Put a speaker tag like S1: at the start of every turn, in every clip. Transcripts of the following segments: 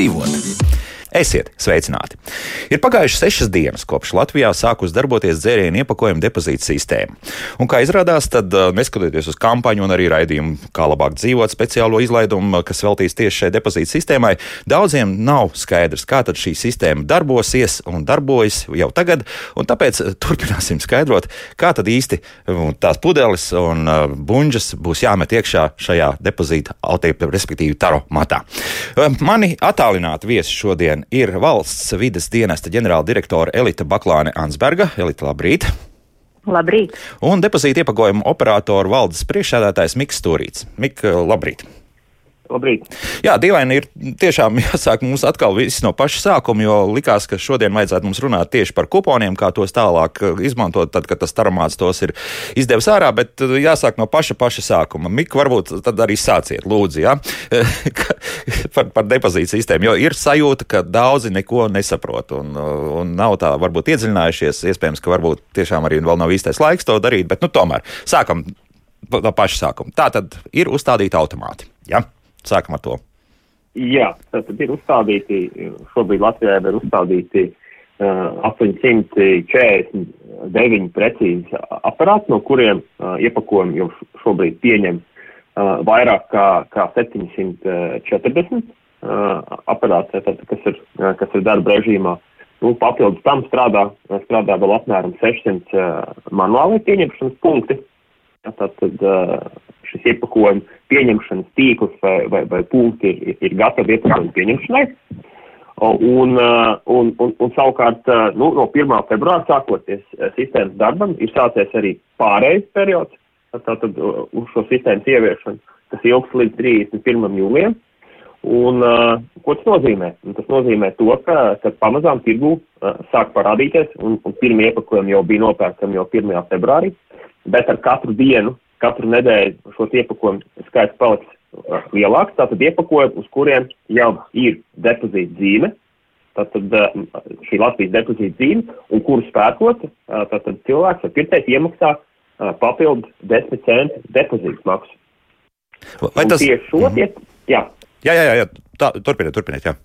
S1: labāk dzīvot.
S2: Esiet sveicināti! Ir pagājušas sešas dienas, kopš Latvijā sākus darboties dzērienu iepakojuma depozīta sistēma. Un, kā izrādās, tad neskatoties uz kampaņu un arī raidījumu, kā labāk dzīvot, speciālo izlaidumu, kas veltīts tieši šai depozīta sistēmai, daudziem nav skaidrs, kā tad šī sistēma darbosies un darbojas jau tagad. Tāpēc turpināsim skaidrot, kā tad īsti tās pudeles un buļģas būs jāmet iekšā šajā depozīta respektīvi taro matā. Mani attālināti viesi šodien ir valsts vides dienesta ģenerāldirektore Elita Baklāne Ansberga. Elita, labrīt!
S3: Labrīt!
S2: Un depozīta iepakojumu operātoru valdes priekšsēdētājs Miks Stūrīts. Mik, labrīt!
S4: Labrīt.
S2: Jā, dīvaini ir tiešām jāsāk mums atkal viss no paša sākuma, jo likās, ka šodien vajadzētu mums runāt tieši par kuponiem, kā tos tālāk uh, izmantot, tad, kad tas taramāts tos ir izdevis ārā, bet uh, jāsāk no paša paša sākuma. Mik, varbūt tad arī sāciet, lūdzu, jā, par, par depozītu sistēmu, jo ir sajūta, ka daudzi neko nesaprot un, uh, un nav tā varbūt iedziļinājušies, iespējams, ka varbūt tiešām arī vēl nav īstais laiks to darīt, bet nu tomēr sākam no paša sākuma. Tā tad ir uzstādīti automāti. Ja? Sākam ar to.
S4: Jā, tad ir uzstādīti, šobrīd Latvijā ir uzstādīti uh, 849 precīzi aparāti, no kuriem uh, iepakojumi jau šobrīd pieņem uh, vairāk kā, kā 740 uh, aparāti, tad, kas, ir, uh, kas ir darba režīmā. Nu, papildus tam strādā, strādā vēl apmēram 600 uh, manuāli pieņemšanas punkti. Tātad uh, šis iepakojuma pieņemšanas tīkls vai, vai, vai punkti ir, ir gatavi iepakojuma pieņemšanai. Un, un, un, un savukārt nu, no 1. februāra sākoties sistēmas darbam ir sācies arī pārējais periods, tātad uz šo sistēmas ieviešanu, kas ilgs līdz 31. jūlijam. Un, uh, ko tas nozīmē? Un tas nozīmē to, ka, ka pamazām tirgu uh, sāk parādīties, un, un pirmie iepakojumi jau bija nopērkami jau 1. februārī, bet ar katru dienu katru nedēļu šos iepakojumu skaits paliks uh, lielāks. Tātad iepakojumi, uz kuriem jau ir depozīta zīme, tātad uh, šī Latvijas depozīta zīme, un kuru spēkot, uh, tātad cilvēks vai pircējs iemaksā papildu 10 centu depozīta maksu.
S2: Vai tas
S4: ir šo
S2: mhm.
S4: tie? Jā.
S2: Jā, jā, jā. Tā, turpiniet, turpiniet. Jā.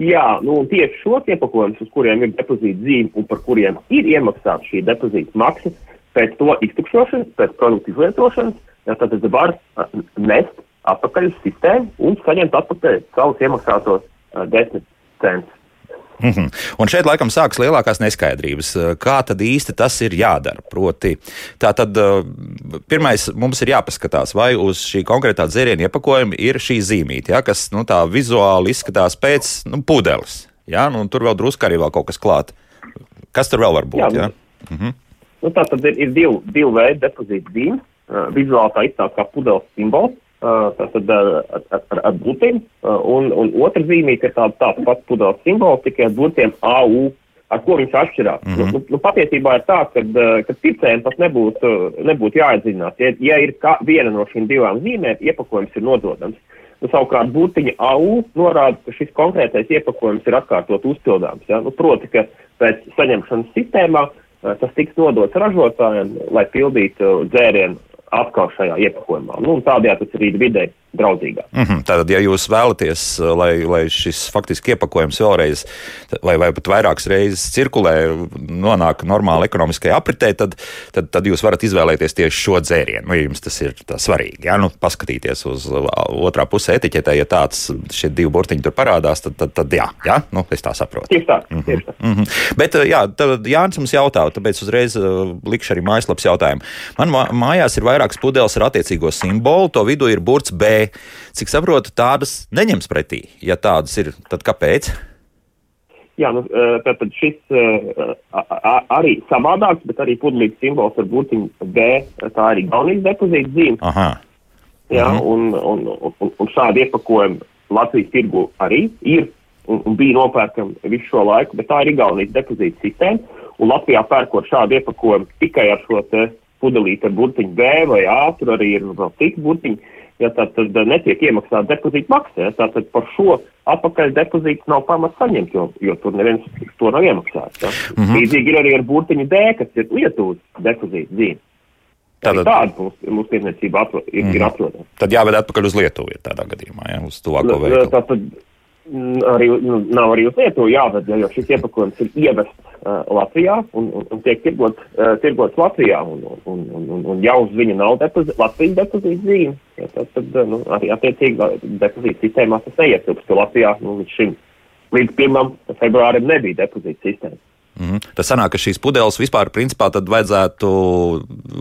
S4: Jā, nu, tieši šos iepakojumus, uz kuriem ir depozīta zīme un par kuriem ir iemaksāta šī depozīta maksa, pēc to iztukšošanas, pēc produktu izlietošanas, ja, tad es varu nest atpakaļ uz sistēmu un saņemt atpakaļ savus iemaksātos uh, desmit centus.
S2: Mm -hmm. Un šeit laikam sākas lielākās neskaidrības. Kā tad īsti tas ir jādara? Proti, tā tad pirmais mums ir jāpaskatās, vai uz šī konkrētā dzērienu iepakojuma ir šī zīmīte, ja, kas nu, tā vizuāli izskatās pēc nu, pudeles. Ja, nu, tur vēl drusku arī vēl kaut kas klāt. Kas tur vēl var būt? Jā, ja? mm -hmm.
S4: Nu, tā tad ir, ir divi, divi veidi depozīta zīmes. Uh, vizuāli tā izstāsta kā pudeles simbols, uh, tātad ar, ar, ar, ar burtiem, uh, un, un otra zīmīte ir tāda tāds pats pudeles simbols, tikai ar burtiem AU, ar ko viņš atšķirās. Mm -hmm. nu, nu, patiesībā ir tā, ka, ka pircējiem pat nebūtu, nebūtu jāatzīmās. Ja, ja ir kā, viena no šīm divām zīmēm, iepakojums ir nododams. Nu, savukārt būtiņa AU norāda, ka šis konkrētais iepakojums ir atkārtot uzpildāms. Ja? Nu, proti, ka pēc saņemšanas sistēmā tas tiks nodots ražotājiem, lai pildītu dzērienu atkal šajā iepakojumā. Nu, tādējādi tas ir videi draudzīgāk.
S2: Mm -hmm. Tātad, ja jūs vēlaties, lai, lai šis faktiski iepakojums vēlreiz, vai, vai pat vairākas reizes cirkulē, nonāk normāli ekonomiskajā apritē, tad, tad, tad jūs varat izvēlēties tieši šo dzērienu. Nu, ja jums tas ir svarīgi, ja? nu, paskatīties uz otrā pusē etiķetē, ja tāds šie divi burtiņi tur parādās, tad, tad, tad jā, jā? Nu, es tā saprotu.
S4: Tieši tā. Mm -hmm. tieši tā.
S2: Mm -hmm. Bet, jā, tad Jānis mums jautā, tāpēc uzreiz likšu arī mājaslapas jautājumu. Man mājās ir vairākas pudeles ar attiecīgo simbolu, to vidū ir burts B. Cik saprotu, tādas neņems pretī. Ja tādas ir, tad kāpēc?
S4: Jā, nu, tātad šis arī savādāks, bet arī pudelīgs simbols ar burtiņu D, tā arī galvenais depozīta zīme.
S2: Aha.
S4: Jā, mhm. un, un, un, un šādi iepakojumi Latvijas tirgu arī ir un, un bija nopērkami visu šo laiku, bet tā ir galvenais depozīta sistēma. Un Latvijā pērkot šādu iepakojumu tikai ar šo pudelīti ar burtiņu B vai A, tur arī ir vēl citi burtiņi ja tā tad netiek iemaksāta depozīta maksa, ja, tātad par šo atpakaļ depozītu nav pamats saņemt, jo, jo tur neviens to nav iemaksājis. Ja. Mm -hmm. Līdzīgi ir arī ar burtiņu D, kas ir Lietuvas depozīta zīme. Tātad, tāda mums, mums tiesniecība atro, ir, mm ir atrodama.
S2: Tad jāved atpakaļ uz Lietuvu, ir tādā gadījumā, ja, uz tuvāko veikalu.
S4: Tātad, arī nu, nav arī uz Lietuvu jāved, jo šis iepakojums ir ievests uh, Latvijā un, un, un tiek tirgot, uh, tirgots Latvijā, un, un, un, un, un jau uz viņa nav depozī, Latvijas depozīta zīme. Ja, tad, tad nu, arī attiecīgi depozīta sistēmā tas neietilpst, jo Latvijā nu, līdz šim līdz 1. februārim nebija depozīta sistēma.
S2: Mm -hmm. Tas sanāk, ka šīs pudeles vispār principā tad vajadzētu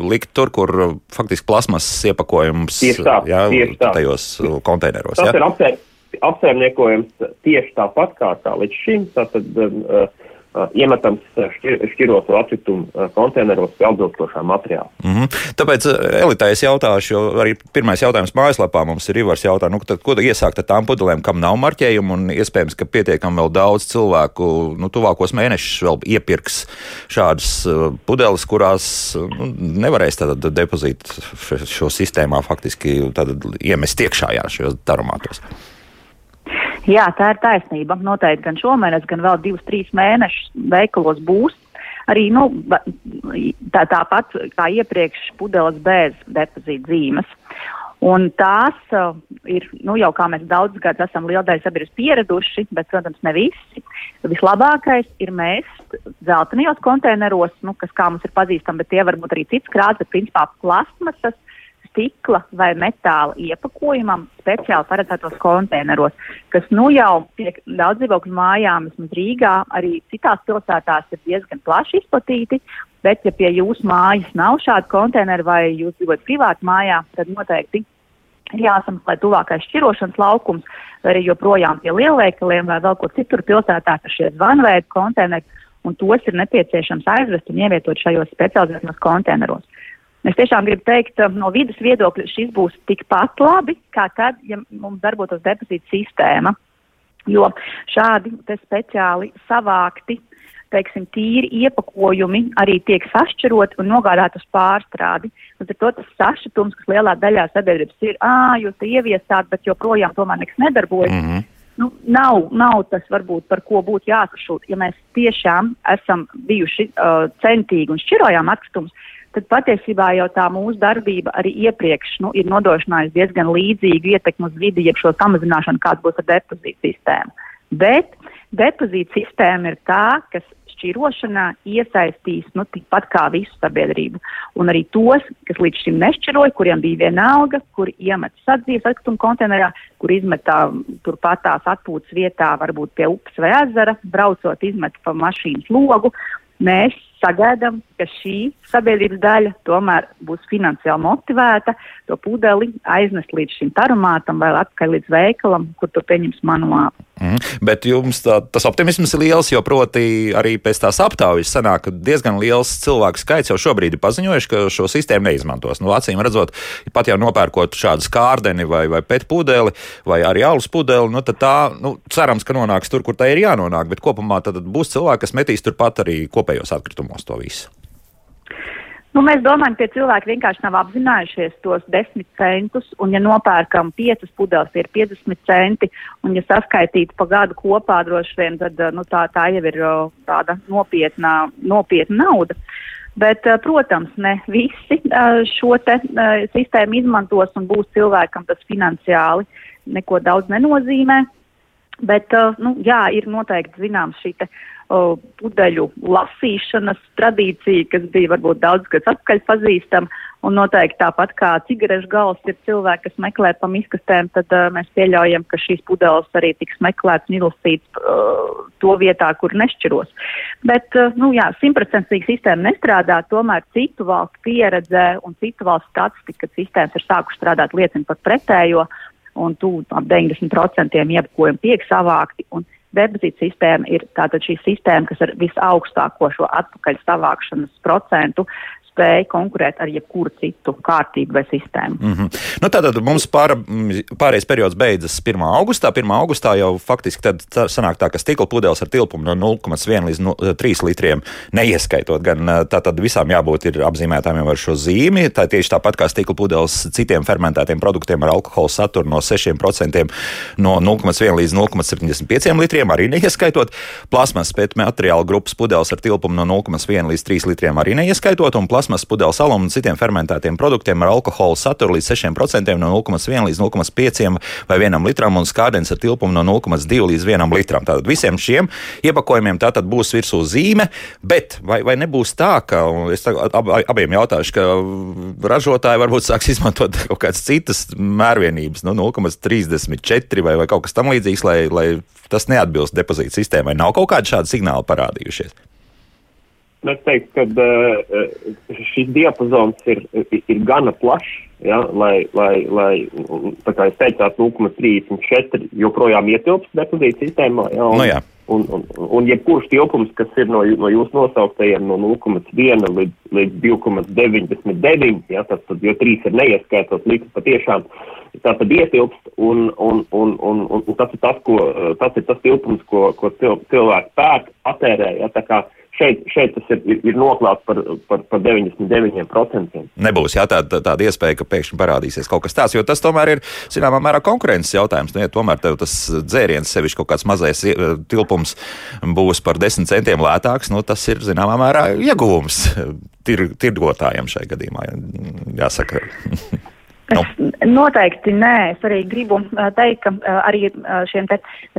S2: likt tur, kur faktiski plasmasas iepakojums
S4: tā.
S2: tajos konteineros.
S4: Tas jā? ir apsver, apsaimniekojams tieši tāpat kā tā līdz šim. Tātad, uh, Uh, iemetams uh, šķir, šķiroto atkritumu uh, konteineros pie atbilstošā materiāla.
S2: Mm -hmm. Tāpēc elitē es jautāšu, jo arī pirmais jautājums mājaslapā mums ir Ivars jautā, nu, tad, ko iesākt ar tām pudelēm, kam nav marķējumu, un iespējams, ka pietiekami vēl daudz cilvēku, nu, tuvākos mēnešus vēl iepirks šādas pudeles, kurās nu, nevarēs tātad depozīt šo sistēmā faktiski iemest iekšā šajos darumātos.
S1: Jā, tā ir taisnība. Noteikti gan šomēnes, gan vēl divus, trīs mēnešus veikalos būs. Arī nu, tā, tāpat kā iepriekš pudeles bez depozīta zīmes. Un tās uh, ir, nu, jau kā mēs daudz gadus esam liela daļa sabiedrības pieraduši, bet, protams, ne visi. Vislabākais ir mēst dzeltenajos konteineros, nu, kas kā mums ir pazīstami, bet tie var būt arī cits krāts, bet principā plasmasas stikla vai metāla iepakojumam speciāli paredzētos konteineros, kas nu jau tiek daudz dzīvokļu mājām, vismaz Rīgā, arī citās pilsētās ir diezgan plaši izplatīti. Bet, ja pie jūsu mājas nav šāda konteineru vai jūs dzīvojat privāti mājā, tad noteikti ir jāsameklē tuvākais šķirošanas laukums, vai arī joprojām pie lielveikaliem vai vēl kur citur pilsētā ir šie zvanveidi konteineri, un tos ir nepieciešams aizvest un ievietot šajos specializētos konteineros. Es tiešām gribu teikt, no vidas viedokļa šis būs tikpat labi, kā tad, ja mums darbotos depozīta sistēma. Jo šādi speciāli savākti, teiksim, tīri iepakojumi arī tiek sašķiroti un nogādāti uz pārstrādi. Līdz ar to tas sašķitums, kas lielā daļā sabiedrības ir, ā, jūs te ieviesāt, bet joprojām tomēr nekas nedarbojas. Mm -hmm. Nu, nav, nav tas, varbūt, par ko būtu jāsašūt. Ja mēs tiešām esam bijuši uh, centīgi un šķirojām atkritumus, tad patiesībā jau tā mūsu darbība arī iepriekš nu, ir nodrošinājusi diezgan līdzīgu ietekmi uz vidi, jeb šo samazināšanu, kāds būs ar depozītu sistēmu. Bet depozīta sistēma ir tā, kas šķirošanā iesaistīs nu, tikpat kā visu sabiedrību. Un arī tos, kas līdz šim nešķiroja, kuriem bija viena alga, kuri iemet sadzīves atkritumu konteinerā, kur izmetā turpat tās atpūtas vietā, varbūt pie upes vai ezera, braucot izmet pa mašīnas logu. Mēs sagaidām, ka šī sabiedrības daļa tomēr būs finansiāli motivēta to pudeli aiznest līdz šim tarumātam vai atpakaļ līdz veikalam, kur to pieņems manuāli.
S2: Mm. Bet jums tā, tas optimisms ir liels, jo proti arī pēc tās aptaujas sanāk, ka diezgan liels cilvēku skaits jau šobrīd ir paziņojuši, ka šo sistēmu neizmantos. Nu, acīm redzot, pat jau nopērkot šādu skārdeni vai, vai pēc pudeli vai arī alus pudeli, nu, tad tā, nu, cerams, ka nonāks tur, kur tā ir jānonāk, bet kopumā tad būs cilvēki, kas metīs turpat arī kopējos atkritumus to visu.
S1: Nu, mēs domājam, ka cilvēki vienkārši nav apzinājušies tos desmit centus, un ja nopērkam piecas pudeles, ir 50 centi, un ja saskaitītu pa gadu kopā droši vien, tad nu, tā, tā jau ir tāda nopietna, nopietna nauda. Bet, protams, ne visi šo te, sistēmu izmantos un būs cilvēkam tas finansiāli neko daudz nenozīmē. Bet, nu, jā, ir noteikti zināms šī pudeļu lasīšanas tradīcija, kas bija varbūt daudz gadus atpakaļ pazīstama. Un noteikti tāpat kā cigarešu gals ir cilvēki, kas meklē pa miskastēm, tad uh, mēs pieļaujam, ka šīs pudeles arī tiks meklētas un izlasītas uh, to vietā, kur nešķiros. Bet, uh, nu jā, simtprocentīgi sistēma nestrādā, tomēr citu valstu pieredze un citu valstu statistika, kad sistēmas ir sākušas strādāt, liecina par pretējo, un tu ap 90% iepakojumu tiek savākti. Un, Depozīta sistēma ir tātad šī sistēma, kas ar visaugstāko šo atpakaļ savākšanas procentu spēja konkurēt ar jebkuru citu kārtību vai sistēmu.
S2: Mm -hmm. nu, tātad mums pār, pārējais periods beidzas 1. augustā. 1. augustā jau faktiski tad sanāk tā, ka stikla pudeles ar tilpumu no 0,1 līdz 3 litriem neieskaitot. Gan tātad visām jābūt ir apzīmētām ar šo zīmi. Tā tieši tāpat kā stikla pudeles citiem fermentētiem produktiem ar alkohola saturu no 6% no 0,1 līdz 0,75 litriem arī neieskaitot. Plasmas pēc materiāla grupas pudeles ar tilpumu no 0,1 līdz 3 litriem arī neieskaitot. Un plasmas plasmas, pudeles aluma un citiem fermentētiem produktiem ar alkohola saturu līdz 6% no 0,1 līdz 0,5 vai 1 litram un skādens ar tilpumu no 0,2 līdz 1 litram. Tātad visiem šiem iepakojumiem tātad būs virsū zīme, bet vai, vai nebūs tā, ka es ab, abiem jautāšu, ka ražotāji varbūt sāks izmantot kaut kādas citas mērvienības, nu, 0,34 vai, vai kaut kas tam līdzīgs, lai, lai tas neatbilst depozīta sistēmai. Nav kaut kādi šādi signāli parādījušies.
S4: Es teiktu, ka uh, šis diapazons ir, ir gana plašs, ja, lai, lai, lai tā kā es teicu, 0,34 joprojām ietilpst depozīta sistēmā. Ja, un,
S2: nu, jā.
S4: Un, un, un jebkurš tilpums, kas ir no, no jūsu nosauktajiem no 0,1 līdz, līdz 2,99, ja, tad, tad, jo 3 ir neieskaitot, līdz patiešām tā tad ietilpst, un, un, un, un, un, tas ir tas, ko, tas ir tas tilpums, ko, ko cilvēki pērk, patērē, ja, šeit, šeit tas ir, ir, noklāts par, par, par 99%.
S2: Nebūs jā, tāda, tāda iespēja, ka pēkšņi parādīsies kaut kas tāds, jo tas tomēr ir zināmā mērā konkurences jautājums. Nu, ja tomēr tev tas dzēriens, sevišķi kaut kāds mazais tilpums, būs par 10 centiem lētāks, nu, tas ir zināmā mērā ieguvums tir, tirgotājiem šai gadījumā. Jāsaka.
S1: Nu. Noteikti nē. Es arī gribu teikt, ka arī šiem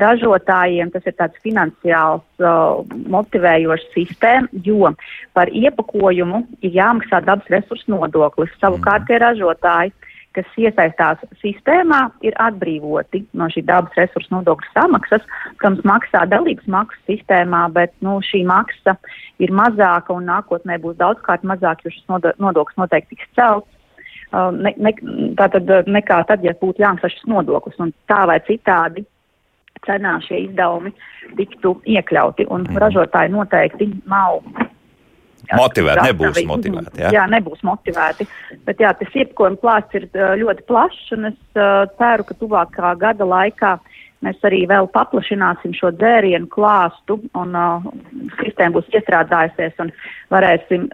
S1: ražotājiem tas ir tāds finansiāls uh, motivējošs sistēma, jo par iepakojumu ir jāmaksā dabas resursu nodoklis. Savukārt tie ražotāji, kas iesaistās sistēmā, ir atbrīvoti no šī dabas resursu nodokļu samaksas, protams, maksā dalības maksas sistēmā, bet nu, šī maksa ir mazāka un nākotnē būs daudzkārt mazāka, jo šis nodoklis noteikti tiks celts. Uh, ne, ne, tātad uh, nekā tad, ja būtu jāmaksā šis nodoklis. Un tā vai citādi cenā šie izdevumi tiktu iekļauti. Un mm. ražotāji noteikti nav.
S2: Motivēti, nebūs motivēti. Jā?
S1: jā, nebūs motivēti. Bet jā, tas iepakojuma klāsts ir uh, ļoti plašs, un es uh, ceru, ka tuvākā gada laikā mēs arī vēl paplašināsim šo dzērienu klāstu, un uh, sistēma būs iestrādājusies, un varēsim,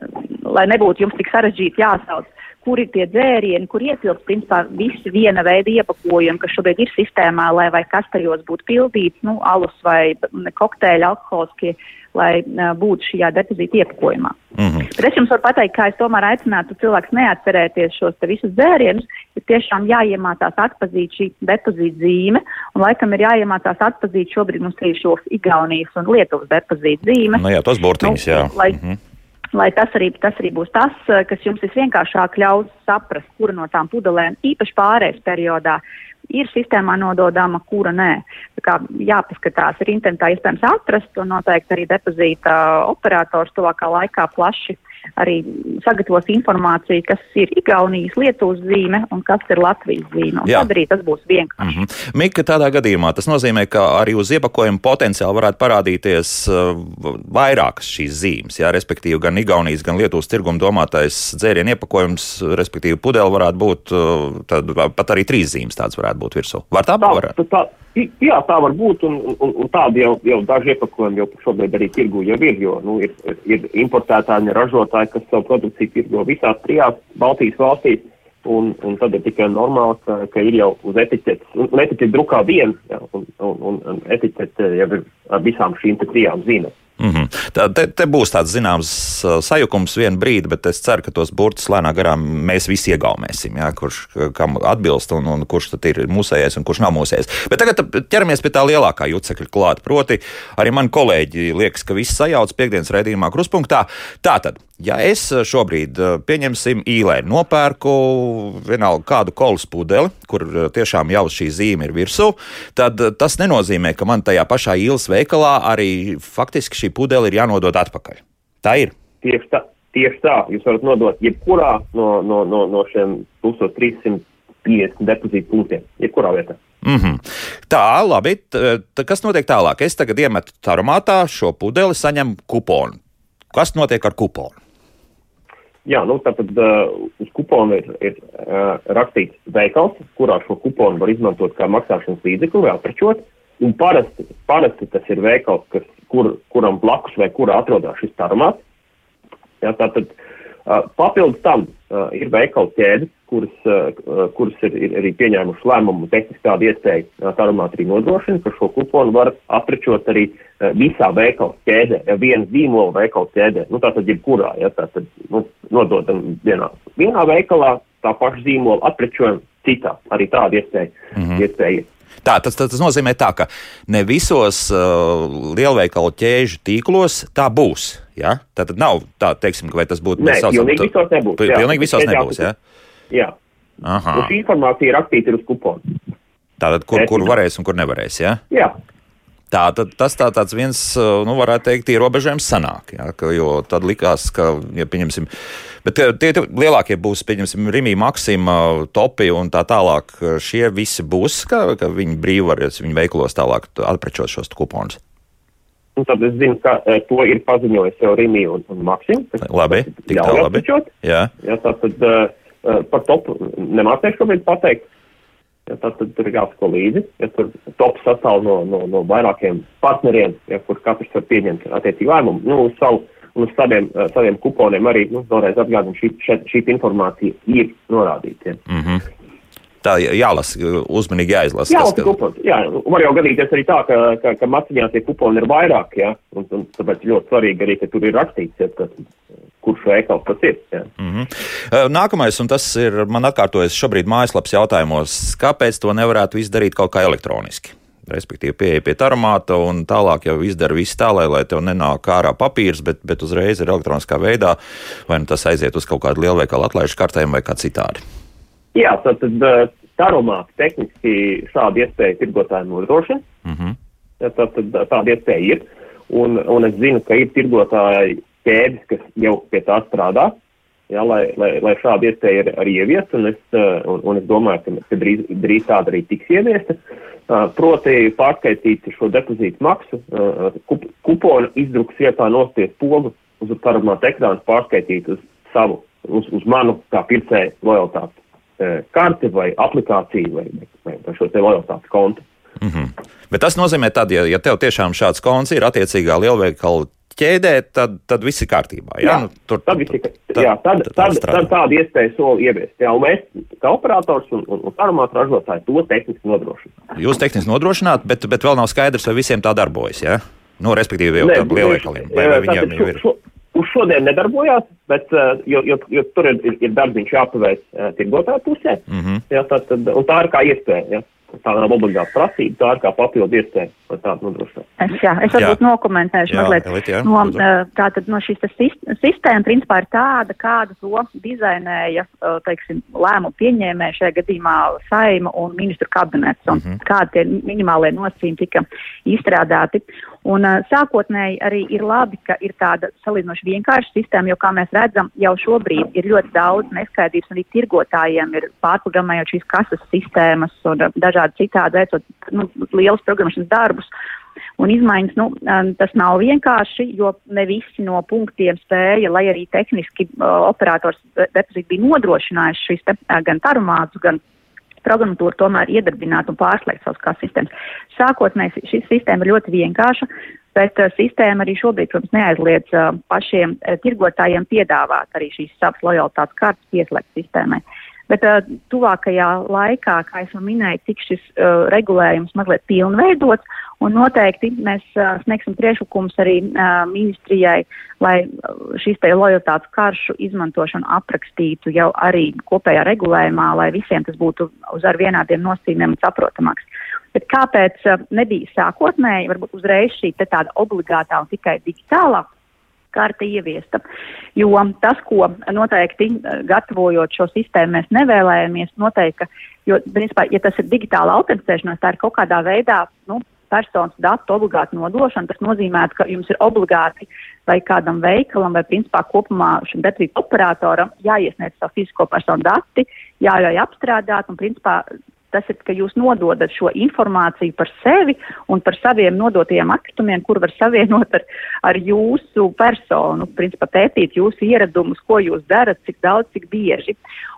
S1: lai nebūtu jums tik sarežģīti jāsauc kur ir tie dzērieni, kur ietilpst principā visi viena veida iepakojumi, kas šobrīd ir sistēmā, lai vai kas tajos būtu pildīts, nu, alus vai kokteļi alkoholiskie, lai uh, būtu šajā depozīta iepakojumā. Mm -hmm. Bet es jums varu pateikt, kā es tomēr aicinātu cilvēks neatcerēties šos te visus dzērienus, ir tiešām jāiemācās atpazīt šī depozīta zīme, un laikam ir jāiemācās atpazīt šobrīd mums ir šo Igaunijas un Lietuvas depozīta zīme.
S2: Nu jā, tos burtiņus,
S1: nu,
S2: jā.
S1: Lai, mm -hmm lai tas arī, tas arī būs tas, eh, kas jums visvienkāršāk ļaus saprast, kura no tām pudelēm īpaši pārējais periodā ir sistēmā nododama, kura nē. Tā kā jāpaskatās, ir internetā iespējams atrast, un noteikti arī depozīta operators tuvākā laikā plaši arī sagatavos informāciju, kas ir Igaunijas Lietuvas zīme un kas ir Latvijas zīme. Tad arī tas būs vienkārši. Mm
S2: -hmm. Mika, tādā gadījumā tas nozīmē, ka arī uz iepakojuma potenciāli varētu parādīties uh, vairākas šīs zīmes, jā, respektīvi gan Igaunijas, gan Lietuvas tirguma domātais dzērienu iepakojums, respektīvi pudeli varētu būt, uh, tad pat arī trīs zīmes tāds varētu būt virsū. Var tā būt?
S4: Tā, tā, Jā, tā var būt, un, un, un tādi jau, jau daži iepakojumi jau šobrīd arī tirgu jau ir, jo nu, ir, ir importētāji un ražotāji, kas savu produkciju tirgo visās trijās Baltijas valstīs, un, un tad ir tikai normāli, ka, ka ir jau uz etiķetes, un, etiķete drukā viena, ja, un, un, un, etiķete jau ir ar visām šīm trijām zīmēm.
S2: Mm -hmm. Tā, te, te būs tāds zināms sajukums vienu brīdi, bet es ceru, ka tos burtus lēnām garām mēs visi iegaumēsim, jā, kurš kam atbilst un, un kurš tad ir mūsējais un kurš nav mūsējais. Bet tagad ķeramies pie tā lielākā jucekļa klāta. Proti, arī man kolēģi liekas, ka viss sajauc piekdienas raidījumā kruspunktā. Tātad Ja es eh, šobrīd, eh, pieņemsim, īlē nopērku vienalga kādu kolas pudeli, kur eh, tiešām jau šī zīme ir virsū, tad tas nenozīmē, ka man tajā pašā īles veikalā arī faktiski šī pudele ir jānodod atpakaļ. Tā ir.
S4: Tieši tā. Tieši tā, jūs varat nodot jebkurā no, no, no, no šiem 1350 depozītu punktiem, jebkurā vietā.
S2: Mm -hmm. Tā, labi. T kas notiek tālāk? Es tagad iemetu taromātā šo pudeli, saņemu kuponu. Kas notiek ar kuponu?
S4: Jā, nu tātad uh, uz kuponu ir, ir uh, rakstīts veikals, kurā šo kuponu var izmantot kā maksāšanas līdzekli vai aprečot. Un parasti, parasti tas ir veikals, kas, kur, kuram blakus vai kurā atrodas šis tarmāts. Jā, tātad uh, papildus tam uh, ir veikalu ķēdes, kuras, uh, kuras ir, ir arī pieņēmuši lēmumu tehniski tādu iespēju uh, tarumāt arī nodrošina, ka šo kuponu var aprečot arī uh, visā veikalu ķēdē, ja viena zīmola veikalu ķēdē, nu tātad jebkurā, ja tātad nu, nododam vienā, vienā veikalā tā paša zīmola aprečojam citā, arī tāda iespēja. Mm -hmm. iespēja.
S2: Tā, tas, tas, nozīmē, tā, ka ne visos uh, lielveikalu ķēžu tīklos tā būs. Ja? Tā tad nav tā, teiksim, vai tas būtu.
S4: Nē, pilnīgi visos nebūs.
S2: Pilnīgi visos nebūs, jā.
S4: Jā. Aha. Un šī informācija ir rakstīta uz kuponu.
S2: Tātad, kur, kur varēs un kur nevarēs, jā?
S4: Jā.
S2: Tā, tad, tas tā, tāds viens, nu, varētu teikt, ierobežojums sanāk. Ja, ka, jo tad likās, ka, ja pieņemsim, bet tie, tie lielākie būs, pieņemsim, Rimī, Maksima, Topi un tā tālāk. Šie visi būs, ka, ka viņi brīvi varēs viņu veiklos tālāk atprečot šos kuponus.
S4: Un tad es zinu, ka e, to ir paziņojis jau Rimī un, un Maksims.
S2: Labi, tik tā labi. Jā.
S4: Jā, tātad uh, par topu nemācēšu šobrīd pateikt. Ja, tad, tad tur ir jāsako līdzi. Ja tur top sastāv no, no, no vairākiem partneriem, ja, kur katrs var pieņemt attiecīgu lēmumu. Nu, uz savu, un uz saviem, uh, saviem kuponiem arī, nu, vēlreiz atgādinu, šī, šī, šī informācija ir norādīta. Ja.
S2: Mm -hmm. Tā jālasa, uzmanīgi jāizlasa.
S4: Jā, tas, ka... kupons, jā, var jau gadīties arī tā, ka, ka, ka maciņā tie kuponi ir vairāk, ja, un, un tāpēc ļoti svarīgi arī, ka tur ir rakstīts, ja, ka kurš veikals tas ir. Jā.
S2: Mm -hmm. Nākamais, un tas ir man atkārtojas šobrīd mājaslapas jautājumos, kāpēc to nevarētu izdarīt kaut kā elektroniski? Respektīvi, pieeja pie tarmāta un tālāk jau izdara visu tā, lai, lai tev nenāk ārā papīrs, bet, bet uzreiz ir elektroniskā veidā, vai nu tas aiziet uz kaut kādu lielveikalu atlaižu kartēm vai kā citādi.
S4: Jā, tad, tad tarumāti tehniski šādu iespēju tirgotājiem nodrošina. Mm -hmm. tad, tad tāda iespēja ir. Un, un es zinu, ka ir tirgotāji, ķēdes, kas jau pie tā strādā, ja, lai, lai, lai šāda iespēja ir arī ieviest, un es, uh, un, un es domāju, ka, ka drīz, drīz tāda arī tiks ieviesta. Proti pārskaitīt šo depozītu maksu, kup, kuponu izdruks vietā nospiest pogu uz paramāta ekrāna, pārskaitīt uz savu, uz, uz manu kā pircēju lojalitāti karti vai aplikāciju vai, vai, vai šo te lojalitātes kontu.
S2: Mm -hmm. Bet tas nozīmē, tad, ja, ja tev tiešām šāds konts ir attiecīgā lielveikala ķēdē, tad, tad viss ir kārtībā. Jā, jā nu, tur
S4: tad, visi, tad, jā, tad, tad, tad, tad tāda iespēja soli ieviest. Jā, un mēs, kā operators un, un, un aromātu ražotāji, to tehniski nodrošinām.
S2: Jūs tehniski nodrošināt, bet, bet vēl nav skaidrs, vai visiem tā darbojas. Ja? Nu, respektīvi, jau tādiem lielveikaliem. Vai, vai viņiem jau ir? Šo,
S4: uz šodien nedarbojās, bet, jo, jo, jo tur ir, ir, ir darbiņš jāpaveic tirgotāju pusē. Mm -hmm. jā, tā, tad, tā ir kā iespēja. Jā tā nav obligāta prasība, tā ir kā papildu iespēja, nodrošinātu.
S1: Es, jā, es varbūt jā. nokomentēšu jā, mazliet. Elit, jā, no, tātad no šīs sistēma principā ir tāda, kāda to dizainēja, teiksim, lēmumu pieņēmēja šajā gadījumā saima un ministru kabinets, un mm -hmm. kādi tie minimālie nosacījumi tika izstrādāti. Un uh, sākotnēji arī ir labi, ka ir tāda salīdzinoši vienkārša sistēma, jo, kā mēs redzam, jau šobrīd ir ļoti daudz neskaidrības, un arī tirgotājiem ir pārprogrammējot šīs kases sistēmas un dažādi citādi veicot nu, lielus programmēšanas darbus. Un izmaiņas, nu, tas nav vienkārši, jo ne visi no punktiem spēja, lai arī tehniski uh, operators depozīti bija nodrošinājuši šīs te, gan tarumātus, gan programmatūru tomēr iedarbināt un pārslēgt savus kā sistēmas. Sākotnēji šī sistēma ir ļoti vienkārša, bet uh, sistēma arī šobrīd, protams, neaizliedz uh, pašiem uh, tirgotājiem piedāvāt arī šīs savas lojalitātes kartes pieslēgt sistēmai. Bet uh, tuvākajā laikā, kā jau minēju, tiks šis uh, regulējums mazliet pilnveidots, Un noteikti mēs uh, sniegsim priekšlikumus arī uh, ministrijai, lai šīs te lojalitātes karšu izmantošanu aprakstītu jau arī kopējā regulējumā, lai visiem tas būtu uz ar vienādiem nosacījumiem saprotamāks. Bet kāpēc uh, nebija sākotnēji, varbūt uzreiz šī tāda obligātā un tikai digitālā karte ieviesta. Jo tas, ko noteikti gatavojot šo sistēmu, mēs nevēlējamies, noteikti, jo, principā, ja tas ir digitāla autenticēšanās, tā ir kaut kādā veidā, nu, personas datu obligāti nodošana. Tas nozīmē, ka jums ir obligāti vai kādam veikalam vai principā kopumā šim depozītu operatoram jāiesniedz savu fizisko personu dati, jāļauj apstrādāt un principā Tas ir, ka jūs nododat šo informāciju par sevi un par saviem nodotajiem atkritumiem, kur var savienot ar, ar jūsu personu, principā pētīt jūsu ieradumus, ko jūs darat, cik daudz, cik bieži.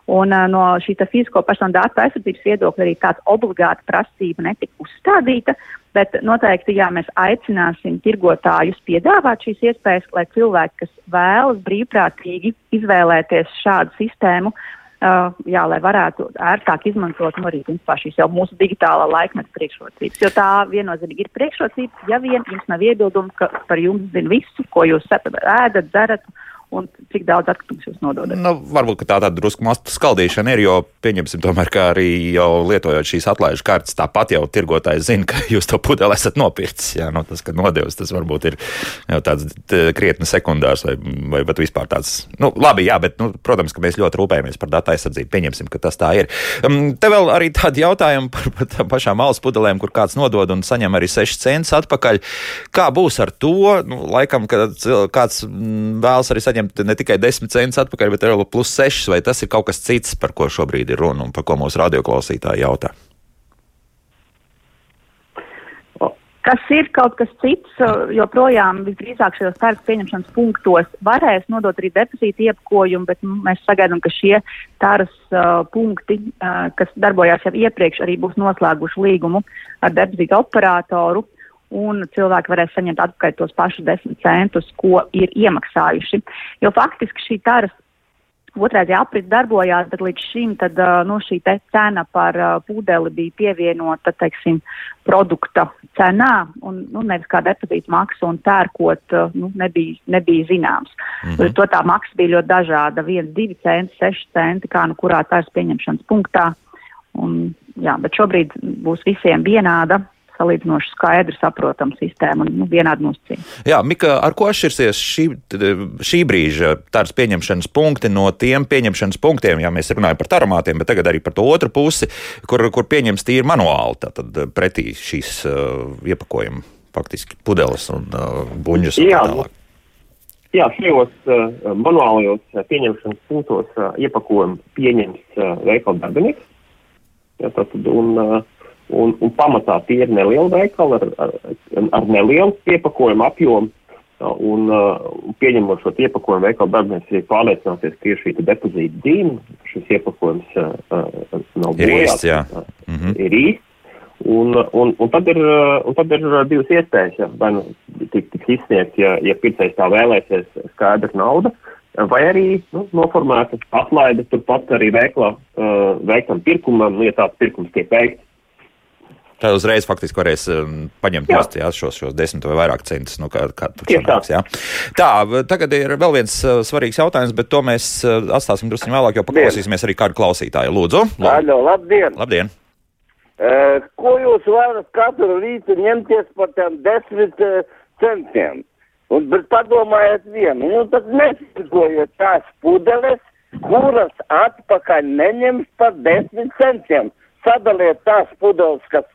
S1: Un uh, no šī fizisko personu datu aizsardzības viedokļa arī tāda obligāta prasība netika uzstādīta, bet noteikti, jā, mēs aicināsim tirgotājus piedāvāt šīs iespējas, lai cilvēki, kas vēlas brīvprātīgi izvēlēties šādu sistēmu, Uh, jā, lai varētu ērtāk izmantot nu, arī principā, šīs jau mūsu digitālā laikmeta priekšrocības. Jo tā viennozīmīgi ir priekšrocība, ja vien jums nav iebildumi, ka par jums zina visu, ko jūs ēdat, dzerat un cik daudz atkritumus jūs nododat.
S2: Nu, varbūt tā tāda drusku mastu skaldīšana ir, jo pieņemsim tomēr, ka arī jau lietojot šīs atlaižu kartes, tāpat jau tirgotājs zina, ka jūs to pudeli esat nopircis. Jā, nu, tas, ka nodevis, tas varbūt ir jau tāds krietni sekundārs vai, vai pat vispār tāds. Nu, labi, jā, bet, nu, protams, ka mēs ļoti rūpējamies par datu aizsardzību. Pieņemsim, ka tas tā ir. Um, te vēl arī tādi jautājumi par, par pašām malas pudelēm, kur kāds nodod un saņem arī 6 centus atpakaļ. Kā būs ar to? Nu, laikam, kad kāds mm, vēlas arī saņemt saņemt ne tikai 10 centus atpakaļ, bet arī plus 6, vai tas ir kaut kas cits, par ko šobrīd ir runa un par ko mūsu radioklausītāji jautā?
S1: kas ir kaut kas cits, joprojām visdrīzāk šajos tērps pieņemšanas punktos varēs nodot arī depozītu iepakojumu, bet mēs sagaidām, ka šie tāras uh, punkti, uh, kas darbojās jau iepriekš, arī būs noslēguši līgumu ar depozītu operatoru un cilvēki varēs saņemt atpakaļ tos pašus desmit centus, ko ir iemaksājuši. Jo faktiski šī taras otrādī aprits darbojās, bet līdz šim tad, nu, šī cena par pūdeli bija pievienota, teiksim, produkta cenā, un nu, nevis kā depozīta maksa, un pērkot, nu, nebija, nebija zināms. Mm -hmm. To tā maksa bija ļoti dažāda - 1, 2 centi, 6 centi, kā nu kurā tās pieņemšanas punktā. Un, jā, bet šobrīd būs visiem vienāda salīdzinoši skaidri saprotama sistēma un nu, vienādi nosacījumi.
S2: Jā, Mika, ar ko atšķirsies šī, šī brīža tādas pieņemšanas punkti no tiem pieņemšanas punktiem, ja mēs runājam par taramātiem, bet tagad arī par to otru pusi, kur, kur pieņems tīri manuāli, tātad pretī šīs uh, iepakojuma faktiski pudeles un uh, buņģus. Jā, un tālāk.
S4: Jā, šajos uh, manuālajos uh, pieņemšanas punktos uh, iepakojumu pieņems uh, veikala darbinieks. Jā, tātad, un, uh, Un, un pamatā tie ir nelieli veikali ar, ar, ar nelielu iepakojumu apjomu. Un, uh, pieņemot šo iepakojumu, veikalu darbinieks arī pārliecināsies, ka ir šī depozīta zīme, šis iepakojums uh, uh, nav. Uh, mm -hmm. Ir īsts. Un, un, un, tad ir, un tad ir divas iespējas. Ja, vai nu tiks tik izsniegts, ja, ja pircējs tā vēlēsies, skaidra nauda, vai arī nu, noformēta atlaide turpat arī veiklā, uh, veiktam pirkumam, ja tāds pirkums tiek veikts.
S2: Tā uzreiz faktiski varēs um, paņemt nost, jā, šos, šos desmit vai vairāk centus. Nu, kā, kā sanāks, jā. Tā, tagad ir vēl viens uh, svarīgs jautājums, bet to mēs uh, atstāsim drusku vēlāk, jo paklausīsimies arī kādu klausītāju. Lūdzu!
S3: Aļo, labdien!
S2: labdien.
S3: Uh, ko jūs varat katru rītu ņemties par tiem desmit uh, centiem? Un, bet padomājiet vienu, nu tad nesikojiet tās pudeles, kuras atpakaļ neņems par desmit centiem sadaliet tās pudeles, kas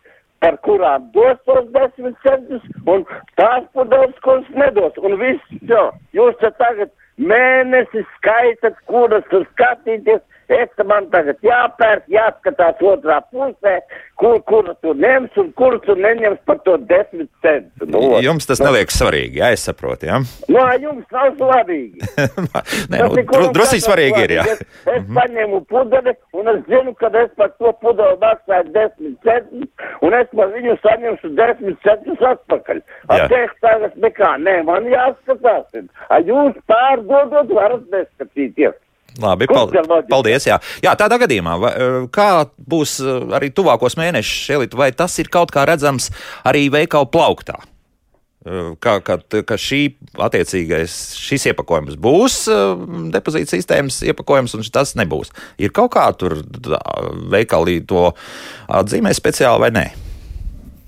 S3: par kurām dos tos desmit centus, un tās pudeles, kuras nedos. Un viss, jo, jūs te tagad mēnesi skaitat, kuras tur skatīties, Es man tagad jāpērk, jāskatās otrā pusē, kur, kur tu ņems un kur tu neņems par to desmit centus. Nu,
S2: jums tas neliekas svarīgi, jā, es saprotu, jā?
S3: Nu, jums nav svarīgi.
S2: Nē, nu, dru, drusīgi svarīgi ir, jā.
S3: Es, es mm -hmm. paņēmu pudeli un es zinu, ka es par to pudeli maksāju desmit centus un es par viņu saņemšu desmit centus atpakaļ. Ar teikt tagad nekā, nē, man jāskatās. A jūs pārdodot varat neskatīties.
S2: Labi, paldies. Jā. jā, tādā gadījumā, e, kā būs e, arī tuvākos mēnešus, Elita, vai tas ir kaut kā redzams arī veikalu plauktā? E, ka, ka, ka šī attiecīgais šis iepakojums būs depozīta sistēmas iepakojums, un tas nebūs. Ir kaut kā tur veikalī to atzīmē speciāli vai nē?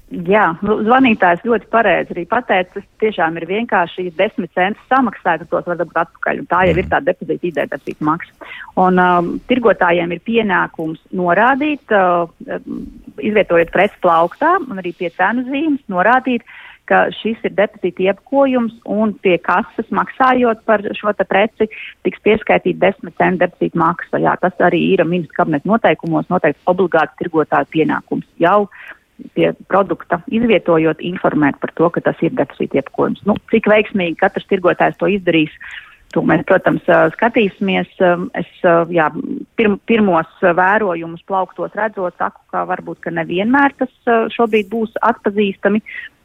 S1: Jā, nu, zvanītājs ļoti pareizi arī pateica, tas tiešām ir vienkārši desmit centus samaksāt, tos var dabūt atpakaļ, un tā jau ir tā depozīta identitātes maksa. Un um, tirgotājiem ir pienākums norādīt, uh, izvietojot preci plauktā un arī pie cenu zīmes, norādīt, ka šis ir depozīta iepakojums un pie kases maksājot par šo preci tiks pieskaitīta 10 centu depozīta maksa. Jā, tas arī ir ministra kabineta noteikumos noteikts obligāts tirgotāju pienākums jau pie produkta izvietojot, informēt par to, ka tas ir depozīta iepakojums. Nu, cik veiksmīgi katrs tirgotājs to izdarīs, To mēs, protams, skatīsimies. Es jā, pirm, pirmos vērojumus plauktos redzot, saku, ka varbūt ka nevienmēr tas šobrīd būs atpazīstami.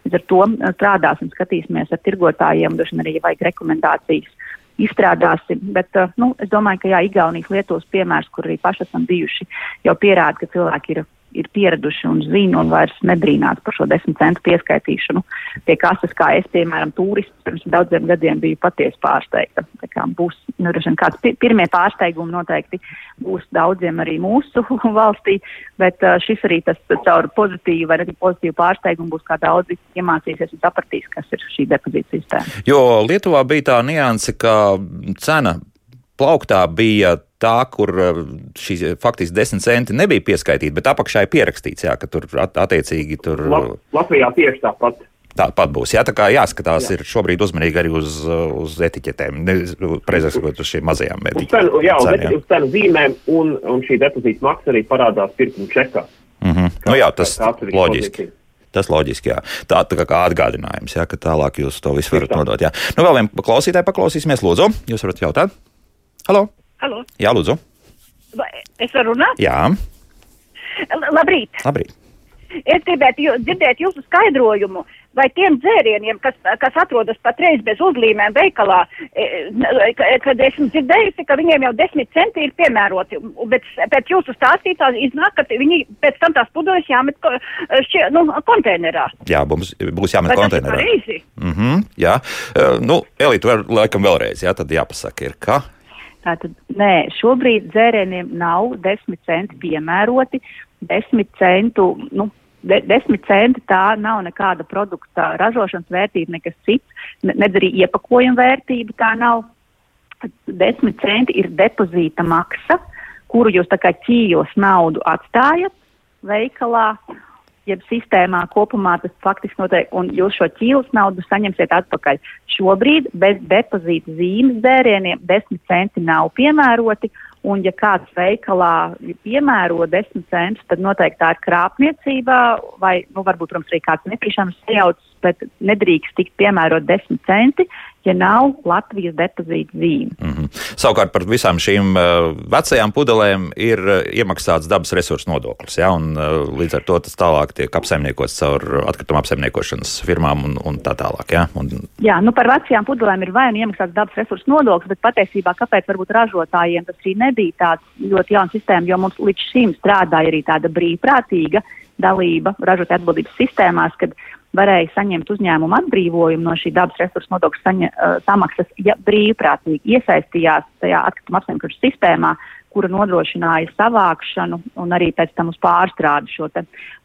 S1: Līdz ar to strādāsim, skatīsimies ar tirgotājiem, droši arī vajag rekomendācijas izstrādāsim. Bet nu, es domāju, ka jā, Igaunijas Lietuvas piemērs, kur arī paši esam bijuši, jau pierāda, ka cilvēki ir ir pieraduši un zina un vairs nebrīnās par šo desmit centu pieskaitīšanu pie kases, kā es, piemēram, turists pirms daudziem gadiem biju patiesi pārsteigta. Tā kā būs, nu, kāds pirmie pārsteigumi noteikti būs daudziem arī mūsu valstī, bet šis arī tas caur pozitīvu vai arī pozitīvu pārsteigumu būs kā daudzi iemācīsies un sapratīs, kas ir šī depozīta sistēma.
S2: Jo Lietuvā bija tā nianse, ka cena plauktā bija tā, kur eh, šī faktiski desmit centi nebija pieskaitīti, bet apakšā ir pierakstīts, jā, ka tur attiecīgi tur.
S4: Latvijā tieši tāpat.
S2: Tāpat būs. Jā, tā kā jāskatās, jā. ir šobrīd uzmanīgi arī uz, uz etiķetēm, precīzāk sakot, uz šīm mazajām etiķetēm.
S4: Jā, uz, cenu zīmēm, un, un šī depozīta maksa arī parādās pirkuma čekā.
S2: Mm -hmm. Kā, nu jā, tas ir loģiski. Pozīcija. Tas loģiski, jā. Tā, tā kā atgādinājums, jā, ka tālāk jūs to visu varat nodot. Jā. Nu, vēl vienu klausītāju paklausīsimies, lūdzu. Jūs varat jautāt? Halo!
S5: Halo.
S2: Jā, lūdzu.
S5: Es varu runāt?
S2: Jā.
S5: Labrīt.
S2: Labrīt.
S5: Es gribētu jū, dzirdēt jūsu skaidrojumu, vai tiem dzērieniem, kas, kas atrodas patreiz bez uzlīmēm veikalā, e, kad esmu dzirdējusi, ka viņiem jau desmit centi ir piemēroti, bet pēc jūsu stāstītā iznāk, ka viņi pēc tam tās pudeles jāmet šķie, nu, konteinerā.
S2: Jā, mums būs jāmet
S5: vai
S2: konteinerā.
S5: Mm
S2: -hmm, jā, uh, nu, Elīte, laikam vēlreiz, jā, tad jāpasaka ir, ka.
S1: Tātad, nē, šobrīd dzērieniem nav desmit centi piemēroti. Desmit centu, nu, de, desmit centi tā nav nekāda produkta ražošanas vērtība, nekas cits, ne, nedz arī iepakojuma vērtība tā nav. Desmit centi ir depozīta maksa, kuru jūs tā kā ķījos naudu atstājat veikalā jeb sistēmā kopumā tas faktiski notiek, un jūs šo ķīlas naudu saņemsiet atpakaļ. Šobrīd bez depozīta zīmes dērieniem 10 centi nav piemēroti, un ja kāds veikalā piemēro 10 centus, tad noteikti tā ir krāpniecība, vai, nu, varbūt, protams, arī kāds netīšām sajaucas, bet nedrīkst tikt piemērot 10 centi, ja nav Latvijas depozīta zīme.
S2: Mm -hmm. Savukārt par visām šīm uh, vecajām pudelēm ir uh, iemaksāts dabas resursu nodoklis, ja, un uh, līdz ar to tas tālāk tiek apsaimniekots caur atkrituma apsaimniekošanas firmām un, un tā tālāk. Ja, un...
S1: Jā, nu par vecajām pudelēm ir vai nu iemaksāts dabas resursu nodoklis, bet patiesībā kāpēc varbūt ražotājiem tas arī nebija tāds ļoti jauns sistēma, jo mums līdz šim strādāja arī tāda brīvprātīga dalība ražotāju atbildības sistēmās, kad varēja saņemt uzņēmumu atbrīvojumu no šī dabas resursu nodokļu saņa, uh, samaksas, ja brīvprātīgi iesaistījās tajā atkrituma apsaimniekošanas sistēmā, kura nodrošināja savākšanu un arī pēc tam uz pārstrādi šo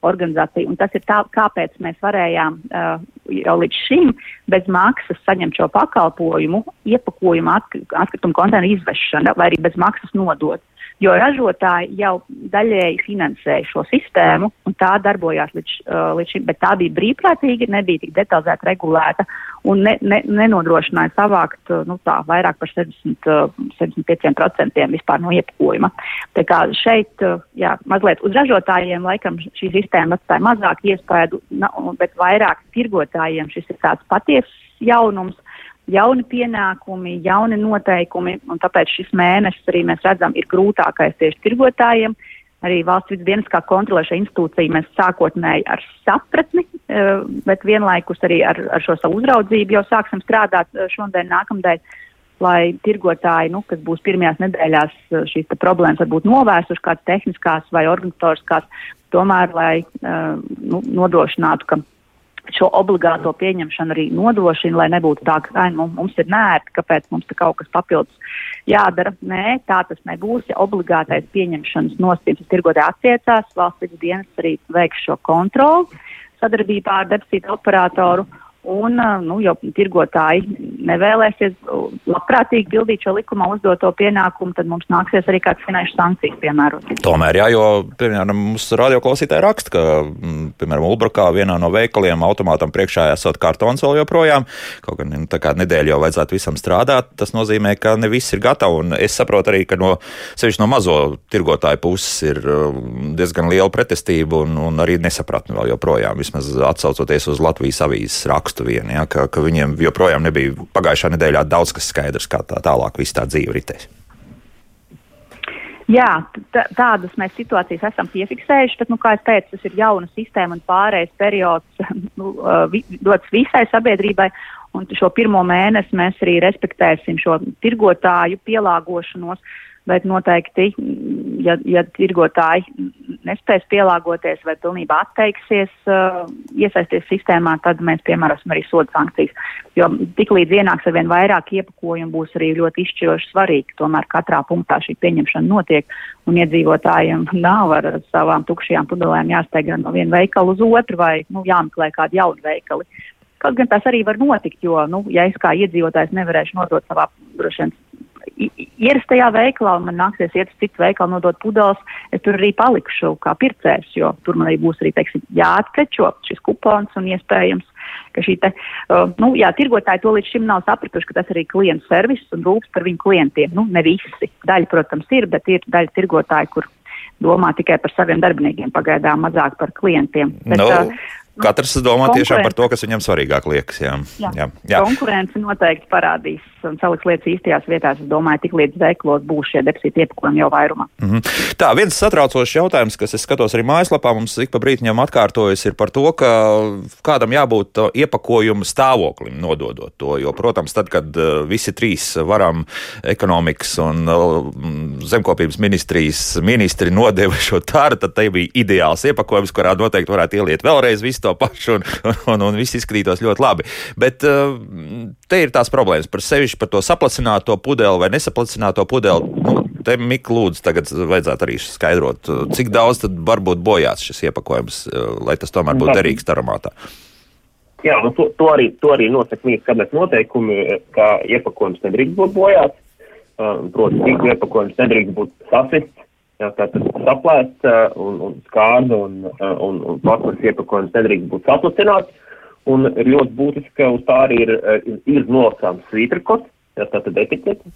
S1: organizāciju. Un tas ir tā, kāpēc mēs varējām uh, jau līdz šim bez maksas saņemt šo pakalpojumu, iepakojumu atkritumu konteineru izvešana vai arī bez maksas nodot jo ražotāji jau daļēji finansēja šo sistēmu, un tā darbojās līdz, uh, līdz šim, bet tā bija brīvprātīga, nebija tik detalizēti regulēta un ne, ne, nenodrošināja savākt uh, nu, tā, vairāk par 70, uh, 75% vispār no iepakojuma. Tā kā šeit, uh, jā, mazliet uz ražotājiem laikam šī sistēma atstāja mazāk iespēju, bet vairāk tirgotājiem šis ir tāds patiess jaunums jauni pienākumi, jauni noteikumi, un tāpēc šis mēnesis arī mēs redzam ir grūtākais tieši tirgotājiem. Arī valsts vidas dienas kā kontrolēša institūcija mēs sākotnēji ar sapratni, eh, bet vienlaikus arī ar, ar šo savu uzraudzību jau sāksim strādāt eh, šodien, nākamdēļ, lai tirgotāji, nu, kas būs pirmajās nedēļās eh, šīs problēmas varbūt novērsuši kādas tehniskās vai organizatoriskās, tomēr lai nu, nodrošinātu, ka šo obligāto pieņemšanu arī nodrošina, lai nebūtu tā, ka mums ir nērti, kāpēc mums kaut kas papildus jādara. Nē, tā tas nebūs. Ja obligātais pieņemšanas nosacījums tirgotē attiecās, valsts dienas arī veiks šo kontroli sadarbībā ar depozītu operatoru. Un, nu, jo tirgotāji nevēlēsies labprātīgi pildīt šo likumā uzdoto pienākumu, tad mums nāksies arī kādas finanšu sankcijas piemērot.
S2: Tomēr, jā, jo, piemēram, mums radioklausītāji raksta, ka, piemēram, Ulbrukā vienā no veikaliem automātam priekšā esot kartons vēl joprojām, kaut gan nu, tā kā nedēļa jau vajadzētu visam strādāt, tas nozīmē, ka ne viss ir gatavi. Un es saprotu arī, ka no, sevišķi no mazo tirgotāju puses ir diezgan liela pretestība un, un arī nesapratni vēl joprojām, vismaz atsaucoties uz Latvijas avīzes rakstu rakstu vien, ja, ka, ka viņiem joprojām nebija pagājušā nedēļā daudz kas skaidrs, kā tā tālāk viss tā dzīve ritēs.
S1: Jā, tādas mēs situācijas esam piefiksējuši, bet, nu, kā jau teicu, tas ir jauna sistēma un pārējais periods nu, dots visai sabiedrībai. Un šo pirmo mēnesi mēs arī respektēsim šo tirgotāju pielāgošanos. Bet noteikti, ja, ja tirgotāji nespēs pielāgoties vai pilnībā atteiksies uh, iesaisties sistēmā, tad mēs piemērosim arī sodu sankcijas. Jo tiklīdz ienāks ar vien vairāk iepakojumu, būs arī ļoti izšķiroši svarīgi. Tomēr katrā punktā šī pieņemšana notiek, un iedzīvotājiem nav ar savām tukšajām pudelēm jāsteigā no viena veikala uz otru vai nu, jāmeklē kādu jaunu veikalu. Kaut gan tas arī var notikt, jo, nu, ja es kā iedzīvotājs nevarēšu nodot savā droši vien ierastajā veikalā un man nāksies iet uz citu veikalu nodot pudeles, es tur arī palikšu kā pircējs, jo tur man arī būs arī, teiksim, jāatprečo šis kupons un iespējams, ka šī te, uh, nu, jā, tirgotāji to līdz šim nav sapratuši, ka tas arī klientu servis un rūps par viņu klientiem. Nu, ne visi. Daļa, protams, ir, bet ir daļa tirgotāji, kur domā tikai par saviem darbiniekiem, pagaidām mazāk par klientiem. Bet,
S2: no. Nu, uh, Katrs domā tiešām par to, kas viņam svarīgāk liekas. Jā.
S1: Jā. Jā. Jā. Konkurence noteikti parādīs un saliks lietas īstajās vietās. Es domāju, tik līdz veiklos būs šie deficīti iepakojumi jau vairumā.
S2: Mm -hmm. Tā, viens satraucošs jautājums, kas es skatos arī mājaslapā, mums ik pa brītiņam atkārtojas, ir par to, ka kādam jābūt uh, iepakojuma stāvoklim nododot to. Jo, protams, tad, kad uh, visi trīs varam ekonomikas un uh, zemkopības ministrijas ministri nodeva šo tāru, tad te bija ideāls iepakojums, kurā noteikti varētu ieliet vēlreiz visu to pašu, un, un, un viss izskatītos ļoti labi. Bet uh, te ir tās problēmas par sevišķi par to saplacināto pudeli vai nesaplacināto pudeli. Nu, te Mikls lūdzu, tagad vajadzētu arī skaidrot, cik daudz tad varbūt bojāts šis iepakojums, uh, lai tas tomēr būtu derīgs taramātā.
S4: Jā, nu to, to, arī, to arī nosaka mīksts kabinets noteikumi, ka iepakojums nedrīkst būt bojāts. Proti, tīkla iepakojums nedrīkst būt sasists Jā, tātad saplēst un, un skārda un, un, un plasmas iepakojums nedrīkst būt saplacināts. Un ir ļoti būtiski, ka uz tā arī ir, ir, ir nolasāms svītrakots, jā, tātad etiķete,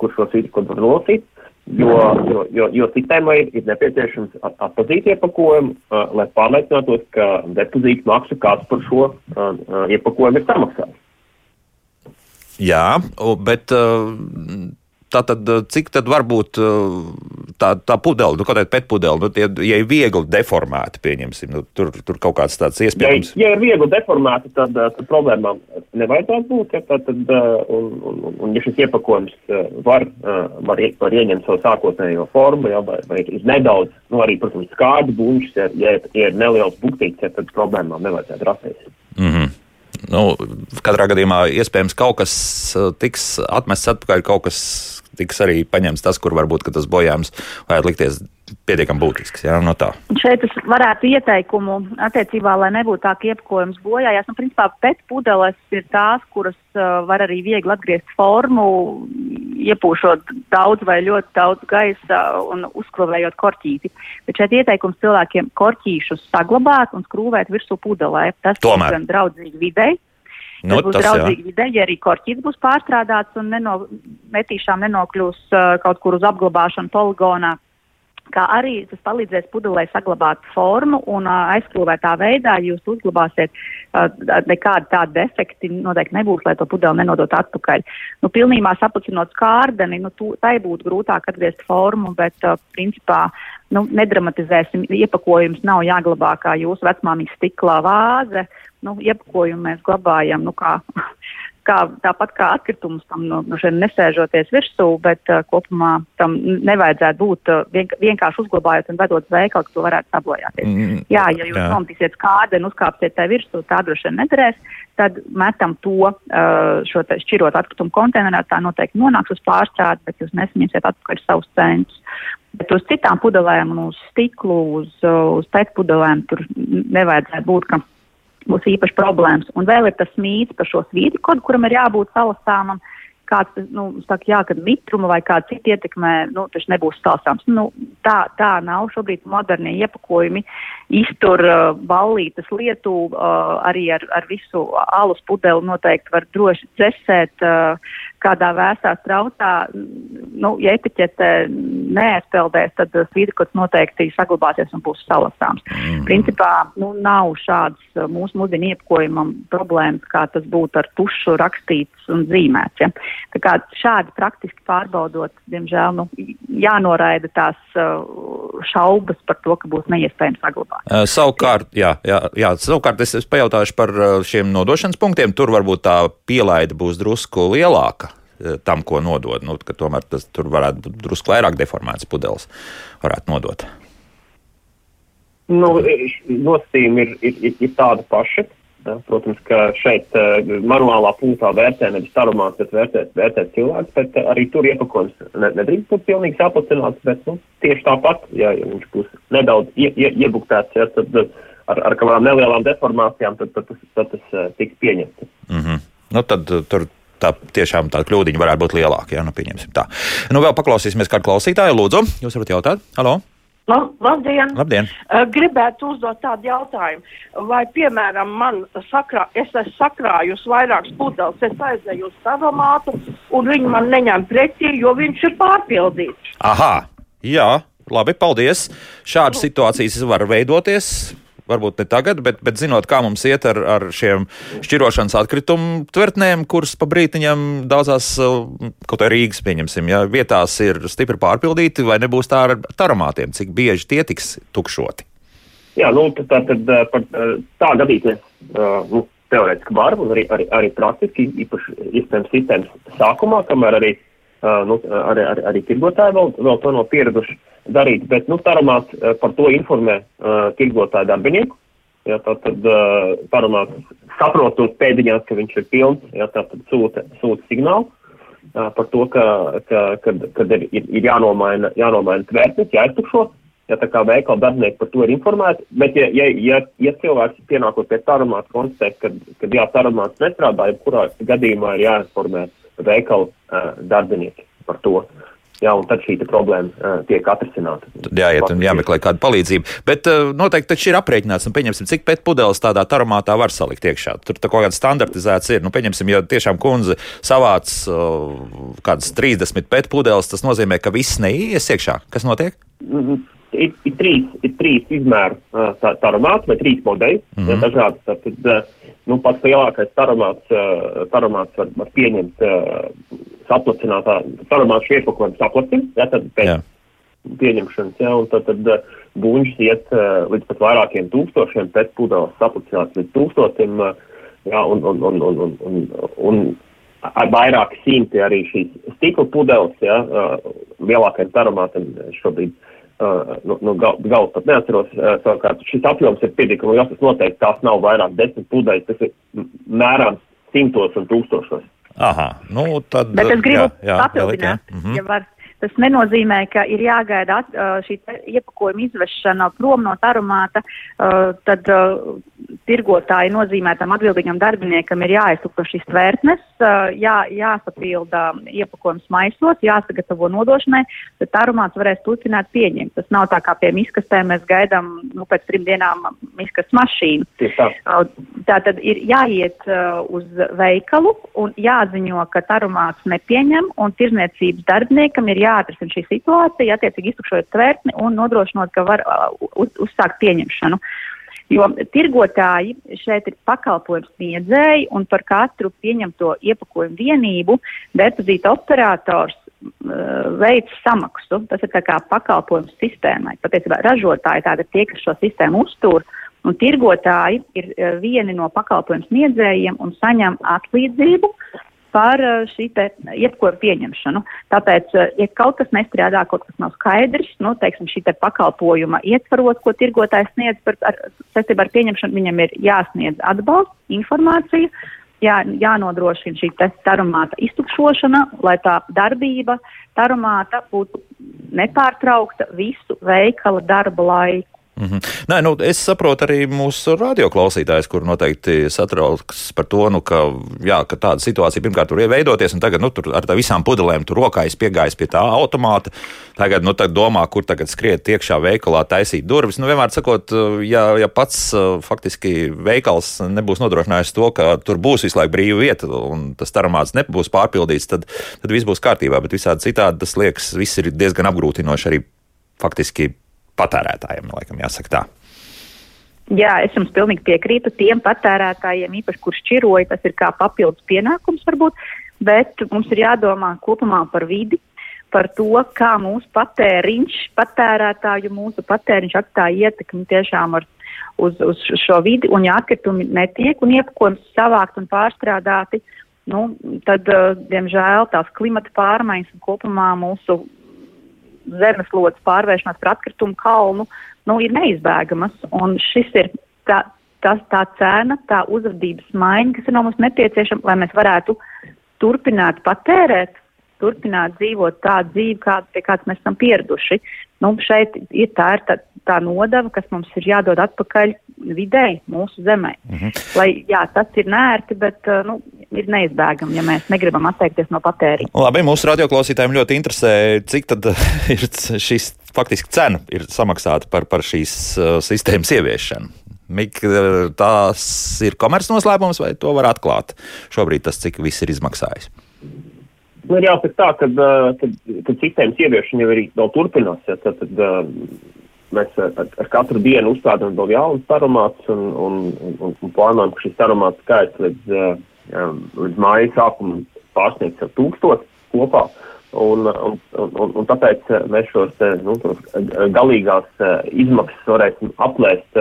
S4: kur šo svītrakotu var nolasīt, jo, jo, jo, jo sistēmai ir nepieciešams atpazīt iepakojumu, lai pārliecinātos, ka depozīta maksa kāds par šo iepakojumu ir samaksājis.
S2: Jā, bet. Uh Tātad, eh, cik tad var būt eh, tā, tā pudele, nu, kaut kāda pētpudele, nu, tie, ja ir viegli deformēta, pieņemsim, nu, tur, tur kaut kāds tāds iespējams.
S4: Ja, ja ir viegli deformēta, tad, eh, tad problēmām nevajadzētu būt, ja, tad, tad, un, un, un, ja šis iepakojums var, var, var ieņemt savu sākotnējo formu, ja, vai, vai ir nedaudz, nu, arī, protams, skārdu buņšs, ja, ja, ja ir neliels buktīts, ja, tad problēmām nevajadzētu rasties.
S2: Mm -hmm. Nu, katrā gadījumā iespējams kaut kas tiks atmests atpakaļ, kaut kas tiks arī paņemts tas, kur varbūt tas bojājums varētu likties pietiekami būtisks. Jā, no tā.
S1: Šeit es varētu ieteikumu attiecībā, lai nebūtu tā, ka iepakojums bojājās. Nu, principā pēc pudeles ir tās, kuras uh, var arī viegli atgriezt formu, iepūšot daudz vai ļoti daudz gaisa un uzkrāvējot korķīti. Bet šeit ieteikums cilvēkiem korķīšus saglabāt un skrūvēt virsū pudelē. Tas
S2: Tomēr.
S1: ir gan draudzīgi videi. Nu, būs draudzīgi vidē, ja arī korķis būs pārstrādāts un neno, metīšām nenokļūs uh, kaut kur uz apglabāšanu poligonā. Kā arī tas palīdzēs pudelē saglabāt formu un uh, aizkrūvētā veidā, jūs uzglabāsiet, uh, nekādi tādi defekti noteikti nebūs, lai to pudeli nenodot atpakaļ. Nu, pilnībā saplacinot skārdeni, nu, tū, tai būtu grūtāk atgriezt formu, bet uh, principā nu, nedramatizēsim, iepakojums nav jāglabā kā jūsu vecmāmiņas stiklā vāze. Nu, iepakojumu mēs glabājam, nu, kā, kā, tāpat kā atkritumus tam no, no šeit nesēžoties virsū, bet uh, kopumā tam nevajadzētu būt uh, vien, vienkārši uzglabājot un vedot veikalu, ka to varētu sabojāties. Mm, jā, ja jūs nometīsiet kādu un uzkāpsiet tai virsū, tā droši vien nederēs, tad metam to uh, šo šķirot atkritumu konteinerā, tā noteikti nonāks uz pārstrādi, bet jūs nesaņemsiet atpakaļ savus centus. Bet uz citām pudelēm uz stiklu, uz, uz pēcpudelēm tur nevajadzētu būt, ka būs īpaši problēmas. Un vēl ir tas mīts par šo svīti kodu, kuram ir jābūt salasāmam. Kāds, nu, saka, jā, kad mitruma vai kāda cita ietekmē, nu, tas nebūs stāstāms. Nu, tā, tā nav šobrīd modernie iepakojumi. Iztur uh, ballītes lietu, uh, arī ar, ar visu alus pudeli noteikti var droši dzesēt. Uh, kādā vēsā strautā, nu, ja etiķete neaizpeldēs, tad svītrikots noteikti saglabāsies un būs salasāms. Mm. Principā nu, nav šādas uh, mūsu mūsdienu iepakojumam problēmas, kā tas būtu ar tušu rakstīts un zīmēts. Ja? Tā kā šādi praktiski pārbaudot, diemžēl, nu, jānoraida tās uh, šaubas par to, ka būs neiespējams saglabāt.
S2: Uh, savukārt, jā, jā, jā, savukārt es, es pajautāšu par uh, šiem nodošanas punktiem. Tur varbūt tā pielaide būs drusku lielāka. Eh, tam, ko nodod. Nu, tomēr tas tur varētu būt drusku vairāk deformēts pudeles, varētu nodot.
S4: Nu, nosacījumi ir, ir, ir, tādi paši. Protams, ka šeit uh, manuālā punktā vērtē nevis aromāts, bet vērtē, vērtē cilvēks, bet arī tur iepakojums ne, nedrīkst būt pilnīgi saplicināts, bet nu, tieši tāpat, ja, ja viņš būs nedaudz ie, ie, iebuktēts, ja, tad uh, ar, ar kādām nelielām deformācijām, tad, tad, tad, tad tas tiks pieņemts.
S2: Mm -hmm. nu, tad tur tā tiešām tā kļūdiņa varētu būt lielāka. Ja? Nu, tā. Nu, vēl paklausīsimies kādu klausītāju. Lūdzu, jūs varat jautāt? Halo!
S6: Labdien!
S2: Labdien.
S6: Gribētu uzdot tādu jautājumu. Vai, piemēram, man sakrā, es esmu sakrājusi vairākas pudeles, es aizēju uz aromātu, un viņi man neņem pretī, jo viņš ir pārpildīts.
S2: Aha, jā, labi, paldies. Šādas situācijas var veidoties varbūt ne tagad, bet, bet zinot, kā mums iet ar, ar šiem šķirošanas atkritumu tvertnēm, kuras pa brītiņam daudzās, uh, kaut arī Rīgas, pieņemsim, ja vietās ir stipri pārpildīti, vai nebūs tā ar taramātiem, cik bieži tie tiks tukšoti?
S4: Jā, nu, tā tad uh, par uh, tā gadīties, nu, teorētiski var, un arī, arī, arī praktiski, īpaši iespējams sistēmas sākumā, kamēr arī, nu, arī, arī, arī tirgotāji vēl, vēl to nav pieraduši. Darīt, bet, nu, Taromāts uh, par to informē uh, tirgotāju darbinieku. Ja, tā tad uh, Taromāts saprotot pēdiņās, ka viņš ir pilns, ja, tā tad sūta, sūta signālu uh, par to, ka, ka kad, kad ir, ir, ir jānomaina, jānomaina tvērtnis, jāiztukšo. Ja tā kā veikala darbinieki par to ir informēti, bet ja, ja, ja, ja cilvēks pienākot pie taromāta konstatē, ka, kad jā, taromāts nestrādā, jebkurā gadījumā ir jāinformē veikala uh, darbinieki par to. Jā, un tad šī problēma uh, tiek atrisināta.
S2: Tad jāiet un jāmeklē kāda palīdzība. Bet uh, noteikti taču ir aprēķināts, un pieņemsim, cik pēc pudeles tādā taromātā var salikt iekšā. Tur kaut kāds standartizēts ir. Nu, pieņemsim, ja tiešām kundze savāc uh, kādas 30 pēc pudeles, tas nozīmē, ka viss neies iekšā. Kas notiek?
S4: Mm -hmm. Ir, ir, trīs, ir trīs izmēru uh, taromāti vai trīs modeļi. Mm -hmm. Dažādi. Tad, nu, pats lielākais taromāts, taromāts var, var pieņemt saplacinātā, sarunāšu iepakojums saplacina, ja, tad pēc jā. pieņemšanas, ja, un tad, tad buņģis iet līdz pat vairākiem tūkstošiem, pēc pudeles saplacināts līdz tūkstotim, ja, un, un, un, un, un, un, un ar vairāki simti arī šīs stikla pudeles, ja, lielākajiem taromātiem šobrīd. Uh, nu, nu, gal, galvas pat neatceros, uh, savukārt šis apjoms ir pietiekami liels, tas noteikti tās nav vairāk desmit pudeļas, tas ir mērāms simtos un tūkstošos.
S2: Aha, nu tad.
S1: Bet es gribu jā, jā, papildināt, jā. Mm -hmm. ja var. Tas nenozīmē, ka ir jāgaida šī iepakojuma izvešana prom no aromāta, tad tirgotāji nozīmētam atbildīgam darbiniekam ir jāiztukro šīs tvērtnes, jā, jāsapilda iepakojums maisos, jāsagatavo nodošanai, tad aromāts varēs turpināt pieņemt. Tas nav tā kā pie miskastēm mēs gaidām nu, pēc trim dienām miskas mašīnu. Tā. tā tad ir jāiet uz veikalu un jāziņo, ka aromāts nepieņem un tirzniecības darbiniekam ir jāatrisina šī situācija, attiecīgi iztukšojot tvērtni un nodrošinot, ka var uz, uzsākt pieņemšanu. Jo tirgotāji šeit ir pakalpojums sniedzēji, un par katru pieņemto iepakojumu vienību depozīta operators uh, veids samaksu. Tas ir kā pakalpojums sistēmai. Patiesībā ražotāji tādi tie, kas šo sistēmu uztur, un tirgotāji ir uh, vieni no pakalpojumu sniedzējiem un saņem atlīdzību par eh, šī iepakojuma pieņemšanu. Tāpēc, eh, ja kaut kas nestrādā, kaut kas nav skaidrs, nu, teiksim, šī te pakalpojuma ietvaros, ko tirgotājs sniedz par, ar, saistībā ar pieņemšanu, viņam ir jāsniedz atbalsts, informācija, jā, jānodrošina šī tarumāta iztukšošana, lai tā darbība tarumāta būtu nepārtraukta visu veikala darba laiku.
S2: Mm -hmm. Nē, nu, es saprotu arī mūsu radioklausītājus, kur noteikti satrauks par to, nu, ka, jā, ka tāda situācija pirmkārt tur ir veidoties, un tagad nu, ar visām pudelēm tur rokā piegājis pie tā automāta. Tagad, nu, tagad domā, kur tagad skriet iekšā veikalā, taisīt durvis. Nu, vienmēr sakot, ja, ja pats faktiski veikals nebūs nodrošinājis to, ka tur būs visu laiku brīva vieta un tas aromāts nebūs pārpildīts, tad, tad viss būs kārtībā. Bet visādi citādi tas liekas, viss ir diezgan apgrūtinoši arī faktiski patērētājiem, laikam jāsaka tā.
S1: Jā, es jums pilnīgi piekrītu. Tiem patērētājiem, īpaši kurš šķiroja, tas ir kā papildus pienākums varbūt, bet mums ir jādomā kopumā par vidi, par to, kā mūsu patēriņš, patērētāju mūsu patēriņš atstāja ietekmi tiešām ar, uz, uz šo vidi, un ja atkritumi netiek un iepakojums savākt un pārstrādāti, nu, tad, uh, diemžēl, tās klimata pārmaiņas un kopumā mūsu zemeslodes pārvēršanās par atkritumu kalnu nu, ir neizbēgamas. Un šis ir tā, tas, tā cena, tā uzvedības maiņa, kas ir no mums nepieciešama, lai mēs varētu turpināt patērēt, turpināt dzīvot tādu dzīvi, kādu, pie kādas mēs esam pieraduši. Nu, šeit ir tā, ir tā, tā nodeva, kas mums ir jādod atpakaļ videi, mūsu zemē. Mm -hmm. Lai, jā, tas ir nērti, bet nu, ir neizbēgami, ja mēs negribam atteikties no patēriņa.
S2: Labi, mūsu radioklausītājiem ļoti interesē, cik tad ir šis faktiski cena ir samaksāta par, par šīs uh, sistēmas ieviešanu. Mik, tās ir komercnoslēpums vai to var atklāt? Šobrīd tas, cik viss ir izmaksājis.
S4: Nu, ir jāsaka tā, ka, kad, kad sistēmas ieviešana jau arī vēl turpinās, ja, tad, tad mēs ar, ar katru dienu uzstādām vēl jaunus aromātus un, un, un, un plānojam, ka šis aromāts skaits līdz līdz māja sākuma pārsniegt jau tūkstoši kopā. Un, un, un, un tāpēc mēs šos nu, galīgās izmaksas varēsim aplēst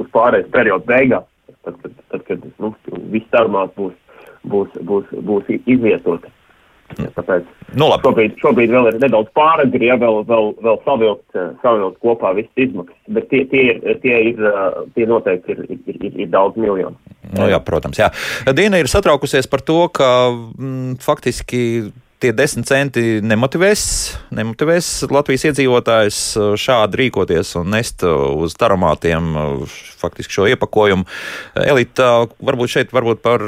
S4: uz pārējais periodu beigās, tad, kad, tad, kad nu, viss sarunāt būs, būs, būs, būs izvietota. Ja, tāpēc
S2: nu, labi.
S4: šobrīd, šobrīd vēl ir nedaudz pāragri, ja vēl, vēl, vēl savilkt, savilkt kopā visas izmaksas, bet tie, tie, ir, tie, ir, tie noteikti ir, ir, ir, ir daudz miljonu.
S2: Nu, jā, protams, jā. Dīna ir satraukusies par to, ka mm, faktiski tie desmit centi nemotivēs, nemotivēs Latvijas iedzīvotājus šādi rīkoties un nest uz taromātiem faktiski šo iepakojumu. Elita, varbūt šeit varbūt par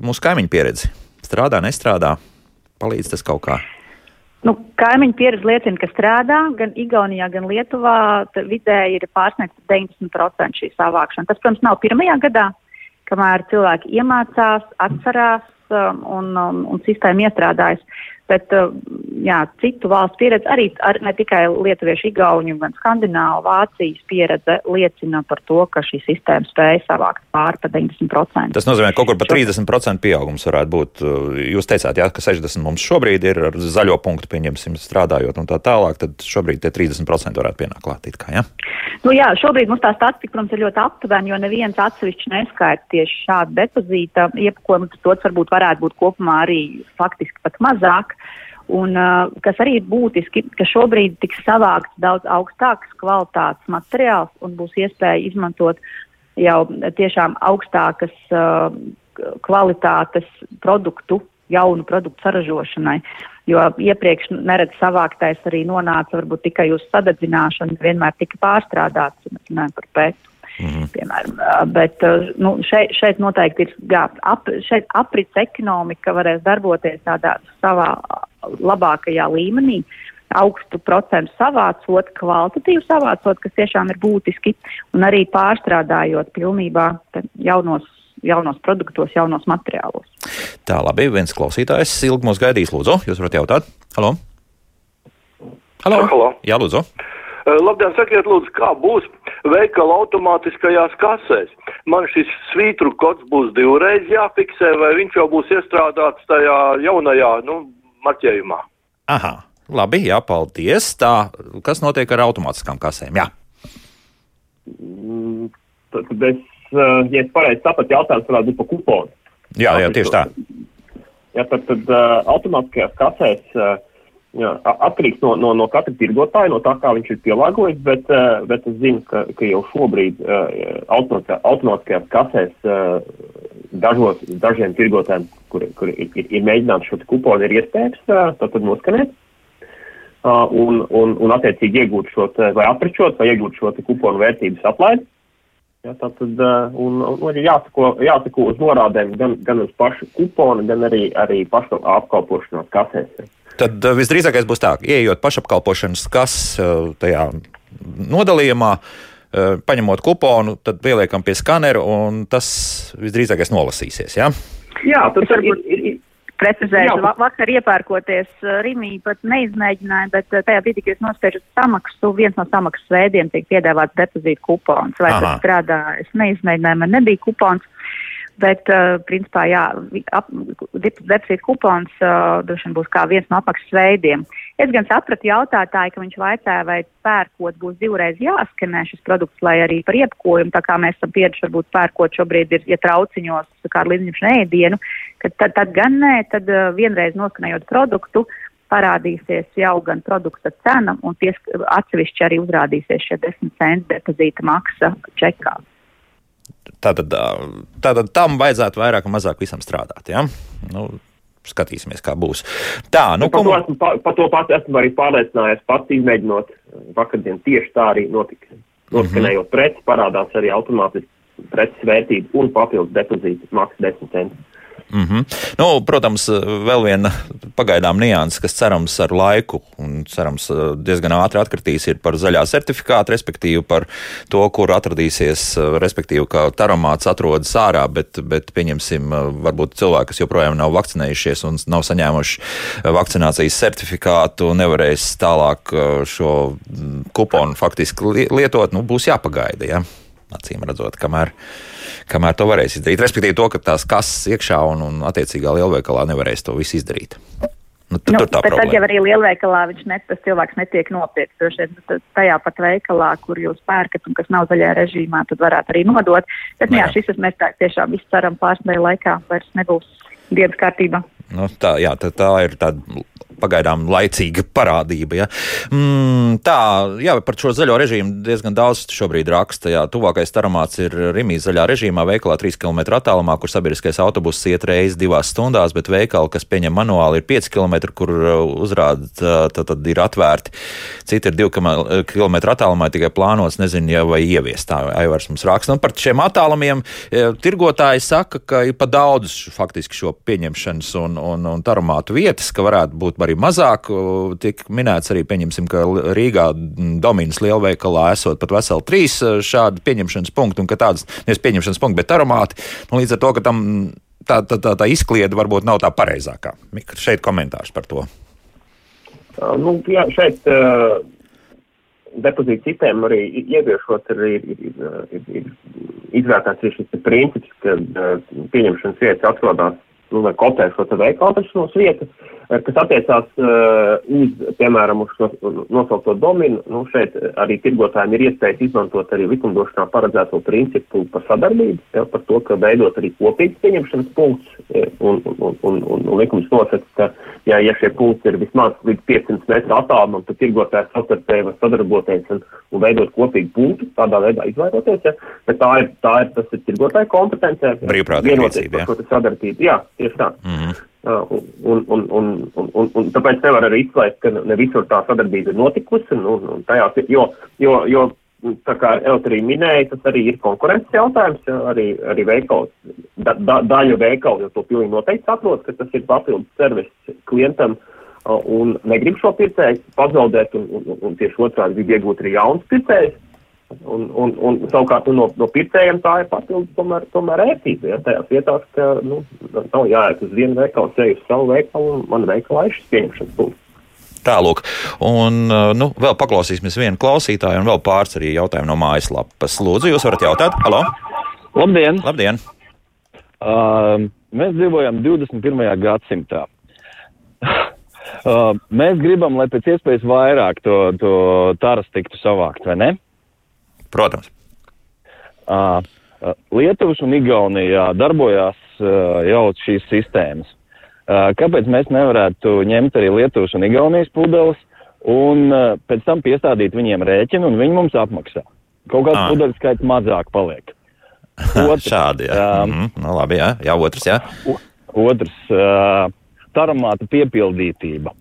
S2: mūsu kaimiņu pieredzi. Strādā, nestrādā, palīdz tas kaut kā.
S1: Nu, kaimiņu pieredze liecina, ka strādā gan Igaunijā, gan Lietuvā. Vidēji ir pārsniegts 90% šī savākšana. Tas, protams, nav pirmajā gadā, kamēr cilvēki iemācās, atcerās um, un, un, un sistēma iestrādājas. Bet uh, jā, citu valstu pieredze, arī ar, ne tikai lietuviešu, igauņu, gan skandināvu, Vācijas pieredze liecina par to, ka šī sistēma spēja savākt pāri pa 90%.
S2: Tas nozīmē, ka kaut kur pa 30% pieaugums varētu būt. Uh, jūs teicāt, jā, ka 60% mums šobrīd ir ar zaļo punktu, pieņemsim, strādājot un tā tālāk, tad šobrīd tie 30% varētu pienākt klāt. Kā, ja?
S1: Nu jā, šobrīd mums tā statistika, protams, ir ļoti aptuvena, jo neviens atsevišķi neskaita tieši šādu depozīta iepakojumu. Tas varbūt varētu būt kopumā arī faktiski pat mazāk. Un, kas arī ir būtiski, ka šobrīd tiks savākts daudz augstāks kvalitātes materiāls un būs iespēja izmantot jau tiešām augstākas uh, kvalitātes produktu, jaunu produktu saražošanai. Jo iepriekš neredz savāktais arī nonāca varbūt tikai uz sadedzināšanu, vienmēr tika pārstrādāts, mēs runājam par pētu. Mm -hmm. Piemēram, bet nu, šeit, šeit noteikti ir jā, ap, šeit aprits ekonomika varēs darboties tādā savā labākajā līmenī, augstu procentu savācot, kvalitatīvu savācot, kas tiešām ir būtiski, un arī pārstrādājot pilnībā jaunos, jaunos produktos, jaunos materiālos.
S2: Tā, labi, viens klausītājs ilgi mūs gaidīs, lūdzu, jūs varat jautāt? Halo? Halo?
S7: Halo.
S2: Jā, lūdzu.
S7: Uh, labdien, sakiet, lūdzu, kā būs veikala automātiskajās kasēs? Man šis svītru kods būs divreiz jāfiksē, vai viņš jau būs iestrādāts tajā jaunajā, nu, marķējumā?
S2: Aha, labi, jā, paldies. Tā, kas notiek ar automātiskām kasēm? Jā.
S4: Mm, tad, tad es, ja es pareizi sapratu, jautājums varētu būt par kuponu.
S2: Jā, jā, tieši tā.
S4: Jā, tad, tad uh, automātiskajās kasēs uh, Jā, atkarīgs no, no, no katra tirgotāja, no tā, kā viņš ir pielāgojis, bet, uh, bet es zinu, ka, ka jau šobrīd uh, automātiskajās kasēs uh, dažos, dažiem tirgotājiem, kur, kur ir, ir, ir mēģināts šo kuponu, ir iespējams tad noskanēt. un, un, un attiecīgi iegūt šo, vai aprečot, vai iegūt šo kuponu vērtības aplaidi. Ja, tātad, un, un, jāsako, jāsako uz norādēm gan, gan uz pašu kuponu, gan arī, arī pašu apkalpošanos kasēs.
S2: Tad uh, visdrīzākais būs tā, ka ieejot pašapkalpošanas kas uh, tajā nodalījumā, uh, paņemot kuponu, tad pieliekam pie skanera, un tas visdrīzākais nolasīsies. Ja?
S4: Jā, tas varbūt ir,
S1: Precizēšu, va vakar iepērkoties Rīgā pat neizmēģināju, bet tajā brīdī, kad es nospiežu samaksu, viens no samaksas veidiem tiek piedāvāts depozīta kupons. Vai Aha. tas strādā? Es neizmēģināju, man nebija kupons. Bet, uh, principā, jā, depozīta kupons uh, droši vien būs kā viens no apakšas veidiem. Es gan sapratu jautātāju, ka viņš vaicāja, vai pērkot būs divreiz jāskanē šis produkts, lai arī par iepkojumu, tā kā mēs esam pieraduši, varbūt pērkot šobrīd ir, ja trauciņos kā ar līdzņemšanu ēdienu, tad, tad gan nē, tad uh, vienreiz noskanējot produktu, parādīsies jau gan produkta cena, un ties, atsevišķi arī uzrādīsies šie 10 centi depozīta maksa čekā.
S2: Tātad, tātad tam vajadzētu vairāk un mazāk visam strādāt. Ja? Nu, skatīsimies, kā būs. Tā, nu,
S4: par, to esmu, par, par to pats esmu arī pārliecinājies, pats izmēģinot vakardien tieši tā arī notika. Noskanējot mm -hmm. preci, parādās arī automātiski preces vērtība un papildus depozīta maksa 10 centi.
S2: Mm -hmm. nu, protams, vēl viena pagaidām nianses, kas cerams ar laiku un cerams diezgan ātri atkritīs, ir par zaļā certifikātu, respektīvi par to, kur atradīsies, respektīvi, ka taramāts atrodas ārā, bet, bet pieņemsim, varbūt cilvēki, kas joprojām nav vakcinējušies un nav saņēmuši vakcinācijas certifikātu, nevarēs tālāk šo kuponu faktiski lietot, nu, būs jāpagaida, ja? acīm redzot, kamēr kamēr to varēs izdarīt. Respektīvi, to, ka tās kases iekšā un, un attiecīgā lielveikalā nevarēs to visu izdarīt.
S1: Nu, tad, nu, tad, tad jau arī lielveikalā viņš net, tas cilvēks netiek nopirkts. Droši vien nu, tajā pat veikalā, kur jūs pērkat un kas nav zaļajā režīmā, tad varētu arī nodot. Bet, nu, jā, šis mēs tā, tiešām visu ceram pārsnēju laikā vairs nebūs dienas kārtībā.
S2: Nu, tā, jā, tā, tā ir tāda pagaidām laicīga parādība. Ja. Mm, tā, jā, par šo zaļo režīmu diezgan daudz šobrīd raksta. Jā, tuvākais taramāts ir Rimī zaļā režīmā, veikalā 3 km attālumā, kur sabiedriskais autobuss iet reizes divās stundās, bet veikali, kas pieņem manuāli, ir 5 km, kur uh, uzrāda, tad, tad ir atvērti. Citi ir 2 km attālumā, tikai plānots, nezinu, ja vai ieviest. Tā Aivars mums raksta. Un par šiem attālumiem tirgotāji saka, ka ir pa daudz faktiski šo pieņemšanas un, un, un taramātu vietas, ka varētu būt arī mazāk. Tiek minēts arī, pieņemsim, ka Rīgā Dominas lielveikalā esot pat veseli trīs e, šādi pieņemšanas punkti, un ka tādas, nevis pieņemšanas punkti, bet aromāti. Nu, līdz ar to, ka tam tā, tā, tā, tā izkliede varbūt nav tā pareizākā. Šeit komentārs par to.
S4: Uh, nu, jā, šeit uh, depozīta sistēma arī ieviešot ir, ir, ir, ir, ir izvērtāts šis princips, ka uh, pieņemšanas vietas atrodas nu, vai kotē šo veikalu atrašanos vietu, eh, kas attiecās uh, uz, piemēram, uz šo nosaukto dominu. Nu, šeit arī tirgotājiem ir iespējas izmantot arī likumdošanā paredzēto principu par sadarbību, ja, par to, ka veidot arī kopīgs pieņemšanas punkts, un, un, un, un, un, likums nosaka, ka, ja, ja šie punkti ir vismaz līdz 500 metru attālumam, tad tirgotājs savstarpēji var sadarboties un, un veidot kopīgu punktu, tādā veidā izvairoties, ja, bet tā ir, tā ir, tas ir tirgotāja kompetencija.
S2: Brīvprātīga rīcība,
S4: jā. Sadarbība, jā. Tieši tā. Mm -hmm. Uh, un, un, un, un, un, un tāpēc nevar arī izslēgt, ka ne visur tā sadarbība ir notikusi. Un, un tajās, jo, jo, jo, tā kā Eltrī minēja, tas arī ir konkurences jautājums. Ja, arī, arī veikals, da, da, daļa veikalu jau to pilnīgi noteikti saprot, ka tas ir papildus servis klientam. Uh, un negrib šo pircēju pazaudēt, un, un, un tieši otrādi grib iegūt arī jaunus pircējus. Un, un, un savukārt nu, no, no pircējiem tā ir papildus tomēr, tomēr ērtība. Ja, tajās vietās, ka nu, nav jāiet uz vienu veikalu, ceļu uz savu veikalu, un man veikalā ir šis pieņemšanas punkts.
S2: Tālāk, un nu, vēl paklausīsimies vienu klausītāju, un vēl pāris arī jautājumu no mājaslapas. Lūdzu, jūs varat jautāt? Halo!
S8: Labdien!
S2: Labdien.
S8: Uh, mēs dzīvojam 21. gadsimtā. uh, mēs gribam, lai pēc iespējas vairāk to, to taras tiktu savākt, vai ne?
S2: Protams.
S8: Uh, Lietuvas un Igaunijā darbojās uh, jau šīs sistēmas. Uh, kāpēc mēs nevarētu ņemt arī Lietuvas un Igaunijas pudeles un uh, pēc tam piestādīt viņiem rēķinu un viņi mums apmaksā? Kaut kāds ah. pudeļu skaits mazāk paliek.
S2: Otrs, Šādi, jā. Um, mm -hmm. nu, labi, jā. jā, otrs, jā.
S8: Otrs, uh, taramāta piepildītība.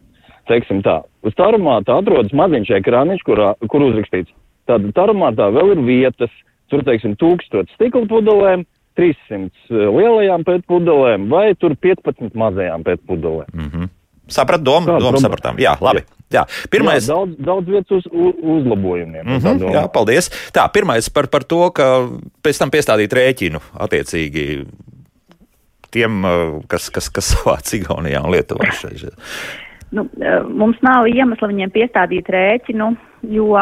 S8: teiksim tā, uz tarumāta atrodas maziņš ekrāniņš, kurā, kur uzrakstīts. Tad tarumātā vēl ir vietas, tur, teiksim, tūkstots stikla pudelēm, 300 lielajām pētpudelēm vai tur 15 mazajām pētpudelēm.
S2: Mm -hmm. Saprat domu, domu
S8: problēma?
S2: sapratām. Jā, labi. Jā, pirmais.
S8: Jā, daudz, daudz vietas uz, uz uzlabojumiem.
S2: Mm -hmm, jā, paldies. Tā, pirmais par, par to, ka pēc tam piestādīt rēķinu attiecīgi tiem, kas, kas, kas savāc Igaunijā un Lietuvā. Šeit.
S1: Nu, mums nav iemesla viņiem piestādīt rēķinu, jo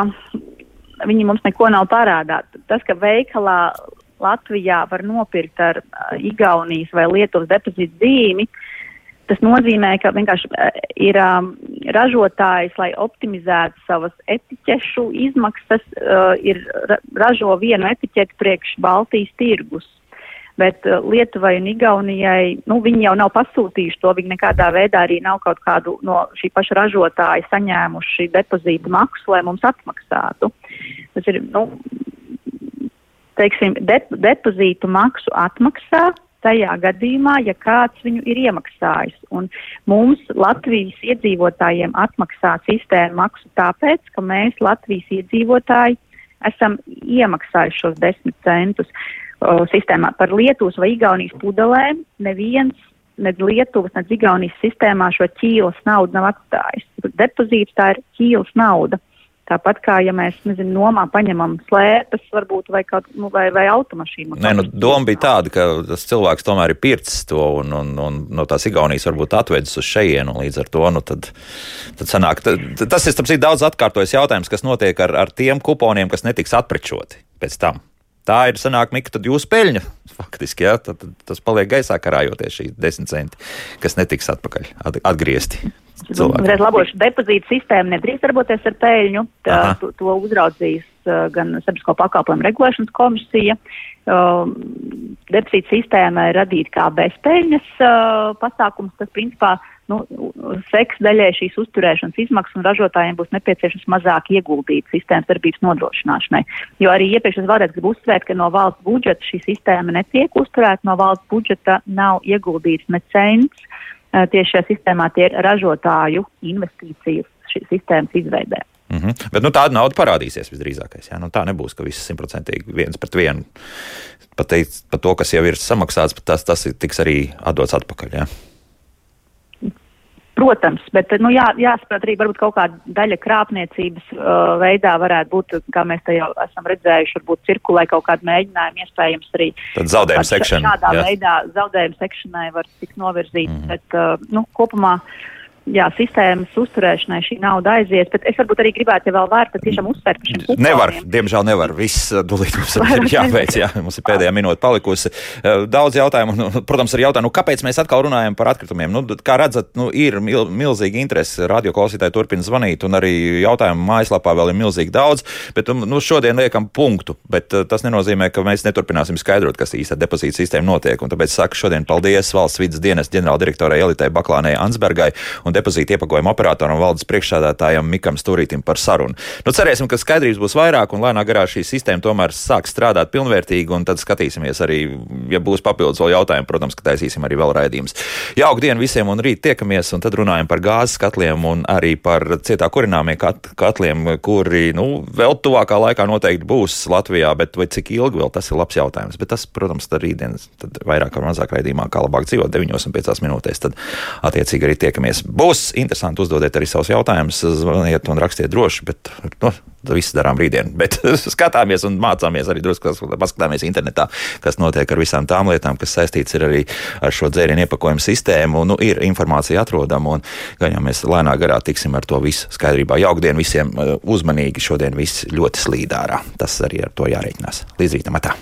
S1: viņi mums neko nav parādā. Tas, ka veikalā Latvijā var nopirkt ar Igaunijas vai Lietuvas depozītu zīmi, tas nozīmē, ka vienkārši ir um, ražotājs, lai optimizētu savas etiķešu izmaksas, uh, ir ra ražo vienu etiķeti priekš Baltijas tirgus. Bet uh, Lietuvai un Igaunijai, nu, viņi jau nav pasūtījuši to, viņi nekādā veidā arī nav kaut kādu no šī paša ražotāja saņēmuši depozītu maksu, lai mums atmaksātu. Tas ir, nu, teiksim, de depozītu maksu atmaksā tajā gadījumā, ja kāds viņu ir iemaksājis. Un mums, Latvijas iedzīvotājiem, atmaksā sistēma maksu tāpēc, ka mēs, Latvijas iedzīvotāji, esam iemaksājuši šos desmit centus uh, sistēmā. Par Lietuvas vai Igaunijas pudelēm neviens, ne Lietuvas, ne Igaunijas sistēmā šo ķīlas naudu nav atstājis. Depozīts tā ir ķīlas nauda. Tāpat kā, ja mēs, nezinu, nomā paņemam slēpes, varbūt, vai, kaut, nu, vai, vai automašīnu.
S2: Nē, nu, doma bija tāda, ka tas cilvēks tomēr ir pircis to un, un, un no tās Igaunijas varbūt atvedis uz šejienu, un līdz ar to, nu, tad, tad sanāk, tad, tas ir, starp citu, daudz atkārtojas jautājums, kas notiek ar, ar tiem kuponiem, kas netiks atprečoti pēc tam. Tā ir sanāk, Mika, tad jūsu peļņa. Faktiski, jā, tad, tad tas paliek gaisā karājoties šīs desmit centi, kas netiks atpakaļ atgriezti.
S1: Uzreiz labošu depozītu sistēmu nedrīkst darboties ar peļņu. Tā, to, to uzraudzīs uh, gan Sabiedrisko pakalpojumu regulēšanas komisija. Uh, depozīta sistēma ir radīta kā bezpeļņas uh, pasākums, kas principā nu, seks daļai šīs uzturēšanas izmaksas un ražotājiem būs nepieciešams mazāk ieguldīt sistēmas darbības nodrošināšanai. Jo arī iepriekš es vēlreiz gribu uzsvērt, ka no valsts budžeta šī sistēma netiek uzturēta, no valsts budžeta nav ieguldīts ne cents tieši šajā sistēmā tie ir ražotāju investīcijas sistēmas izveidē.
S2: Mm -hmm. Bet nu, tāda nauda parādīsies visdrīzākais. Nu, tā nebūs, ka viss simtprocentīgi viens pret vienu pateikt par to, kas jau ir samaksāts, tas, tas tiks arī atdots atpakaļ. Jā?
S1: Protams, bet nu, jā, jāsaprot arī varbūt kaut kāda daļa krāpniecības uh, veidā varētu būt, kā mēs te jau esam redzējuši, varbūt cirkulē kaut kāda mēģinājuma iespējams arī.
S2: Tad zaudējuma sekšana.
S1: Šādā jā. veidā zaudējuma sekšanai var tikt novirzīt, mm -hmm. bet uh, nu, kopumā. Uh, jā, sistēmas uzturēšanai šī nauda aizies, bet es varbūt arī gribētu, ja vēl var, tad tiešām uzsvērt par šiem kuponiem.
S2: Nevar, diemžēl nevar. Viss dulīt mums ir jāveic, jā, mums ir pēdējā minūte palikusi. Daudz jautājumu, nu, protams, ir jautājumu, nu, kāpēc mēs atkal runājam par atkritumiem. Nu, kā redzat, nu, ir mil, milzīga interese, radio klausītāji turpina zvanīt, un arī jautājumu mājaslapā vēl ir milzīgi daudz, bet nu, šodien liekam punktu, bet tas nenozīmē, ka mēs neturpināsim skaidrot, kas īsta depozīta sistēma notiek, un tāpēc saku šodien paldies valsts vidas dienas ģenerāldirektorai Elitai Baklānei Ansbergai un depozīta iepakojuma operatoram valdes priekšsādātājam Mikam Stūrītim par sarunu. Nu, cerēsim, ka skaidrības būs vairāk un lēnā garā šī sistēma tomēr sāks strādāt pilnvērtīgi, un tad skatīsimies arī, ja būs papildus vēl jautājumi, protams, ka taisīsim arī vēl raidījumus. Jauka diena visiem un rīt tiekamies, un tad runājam par gāzes katliem un arī par cietā kurināmiem kat katliem, kuri, nu, vēl tuvākā laikā noteikti būs Latvijā, bet cik ilgi vēl tas ir labs jautājums. Bet tas, protams, tad rītdienas, tad vairāk vai mazāk raidījumā, kā labāk dzīvot 9,5 minūtēs, tad attiecīgi arī tiekamies. Būs interesanti uzdodiet arī savus jautājumus, zvaniet un rakstiet droši, bet nu, viss darām rītdien. Bet skatāmies un mācāmies arī drusku, paskatāmies internetā, kas notiek ar visām tām lietām, kas saistīts ar arī ar šo dzērienu iepakojumu sistēmu. Nu, ir informācija atrodama un gan jau mēs lēnā garā tiksim ar to visu skaidrībā. Jaukdien visiem uzmanīgi, šodien viss ļoti slīdārā. Tas arī ar to jārēķinās. Līdz rītam atā!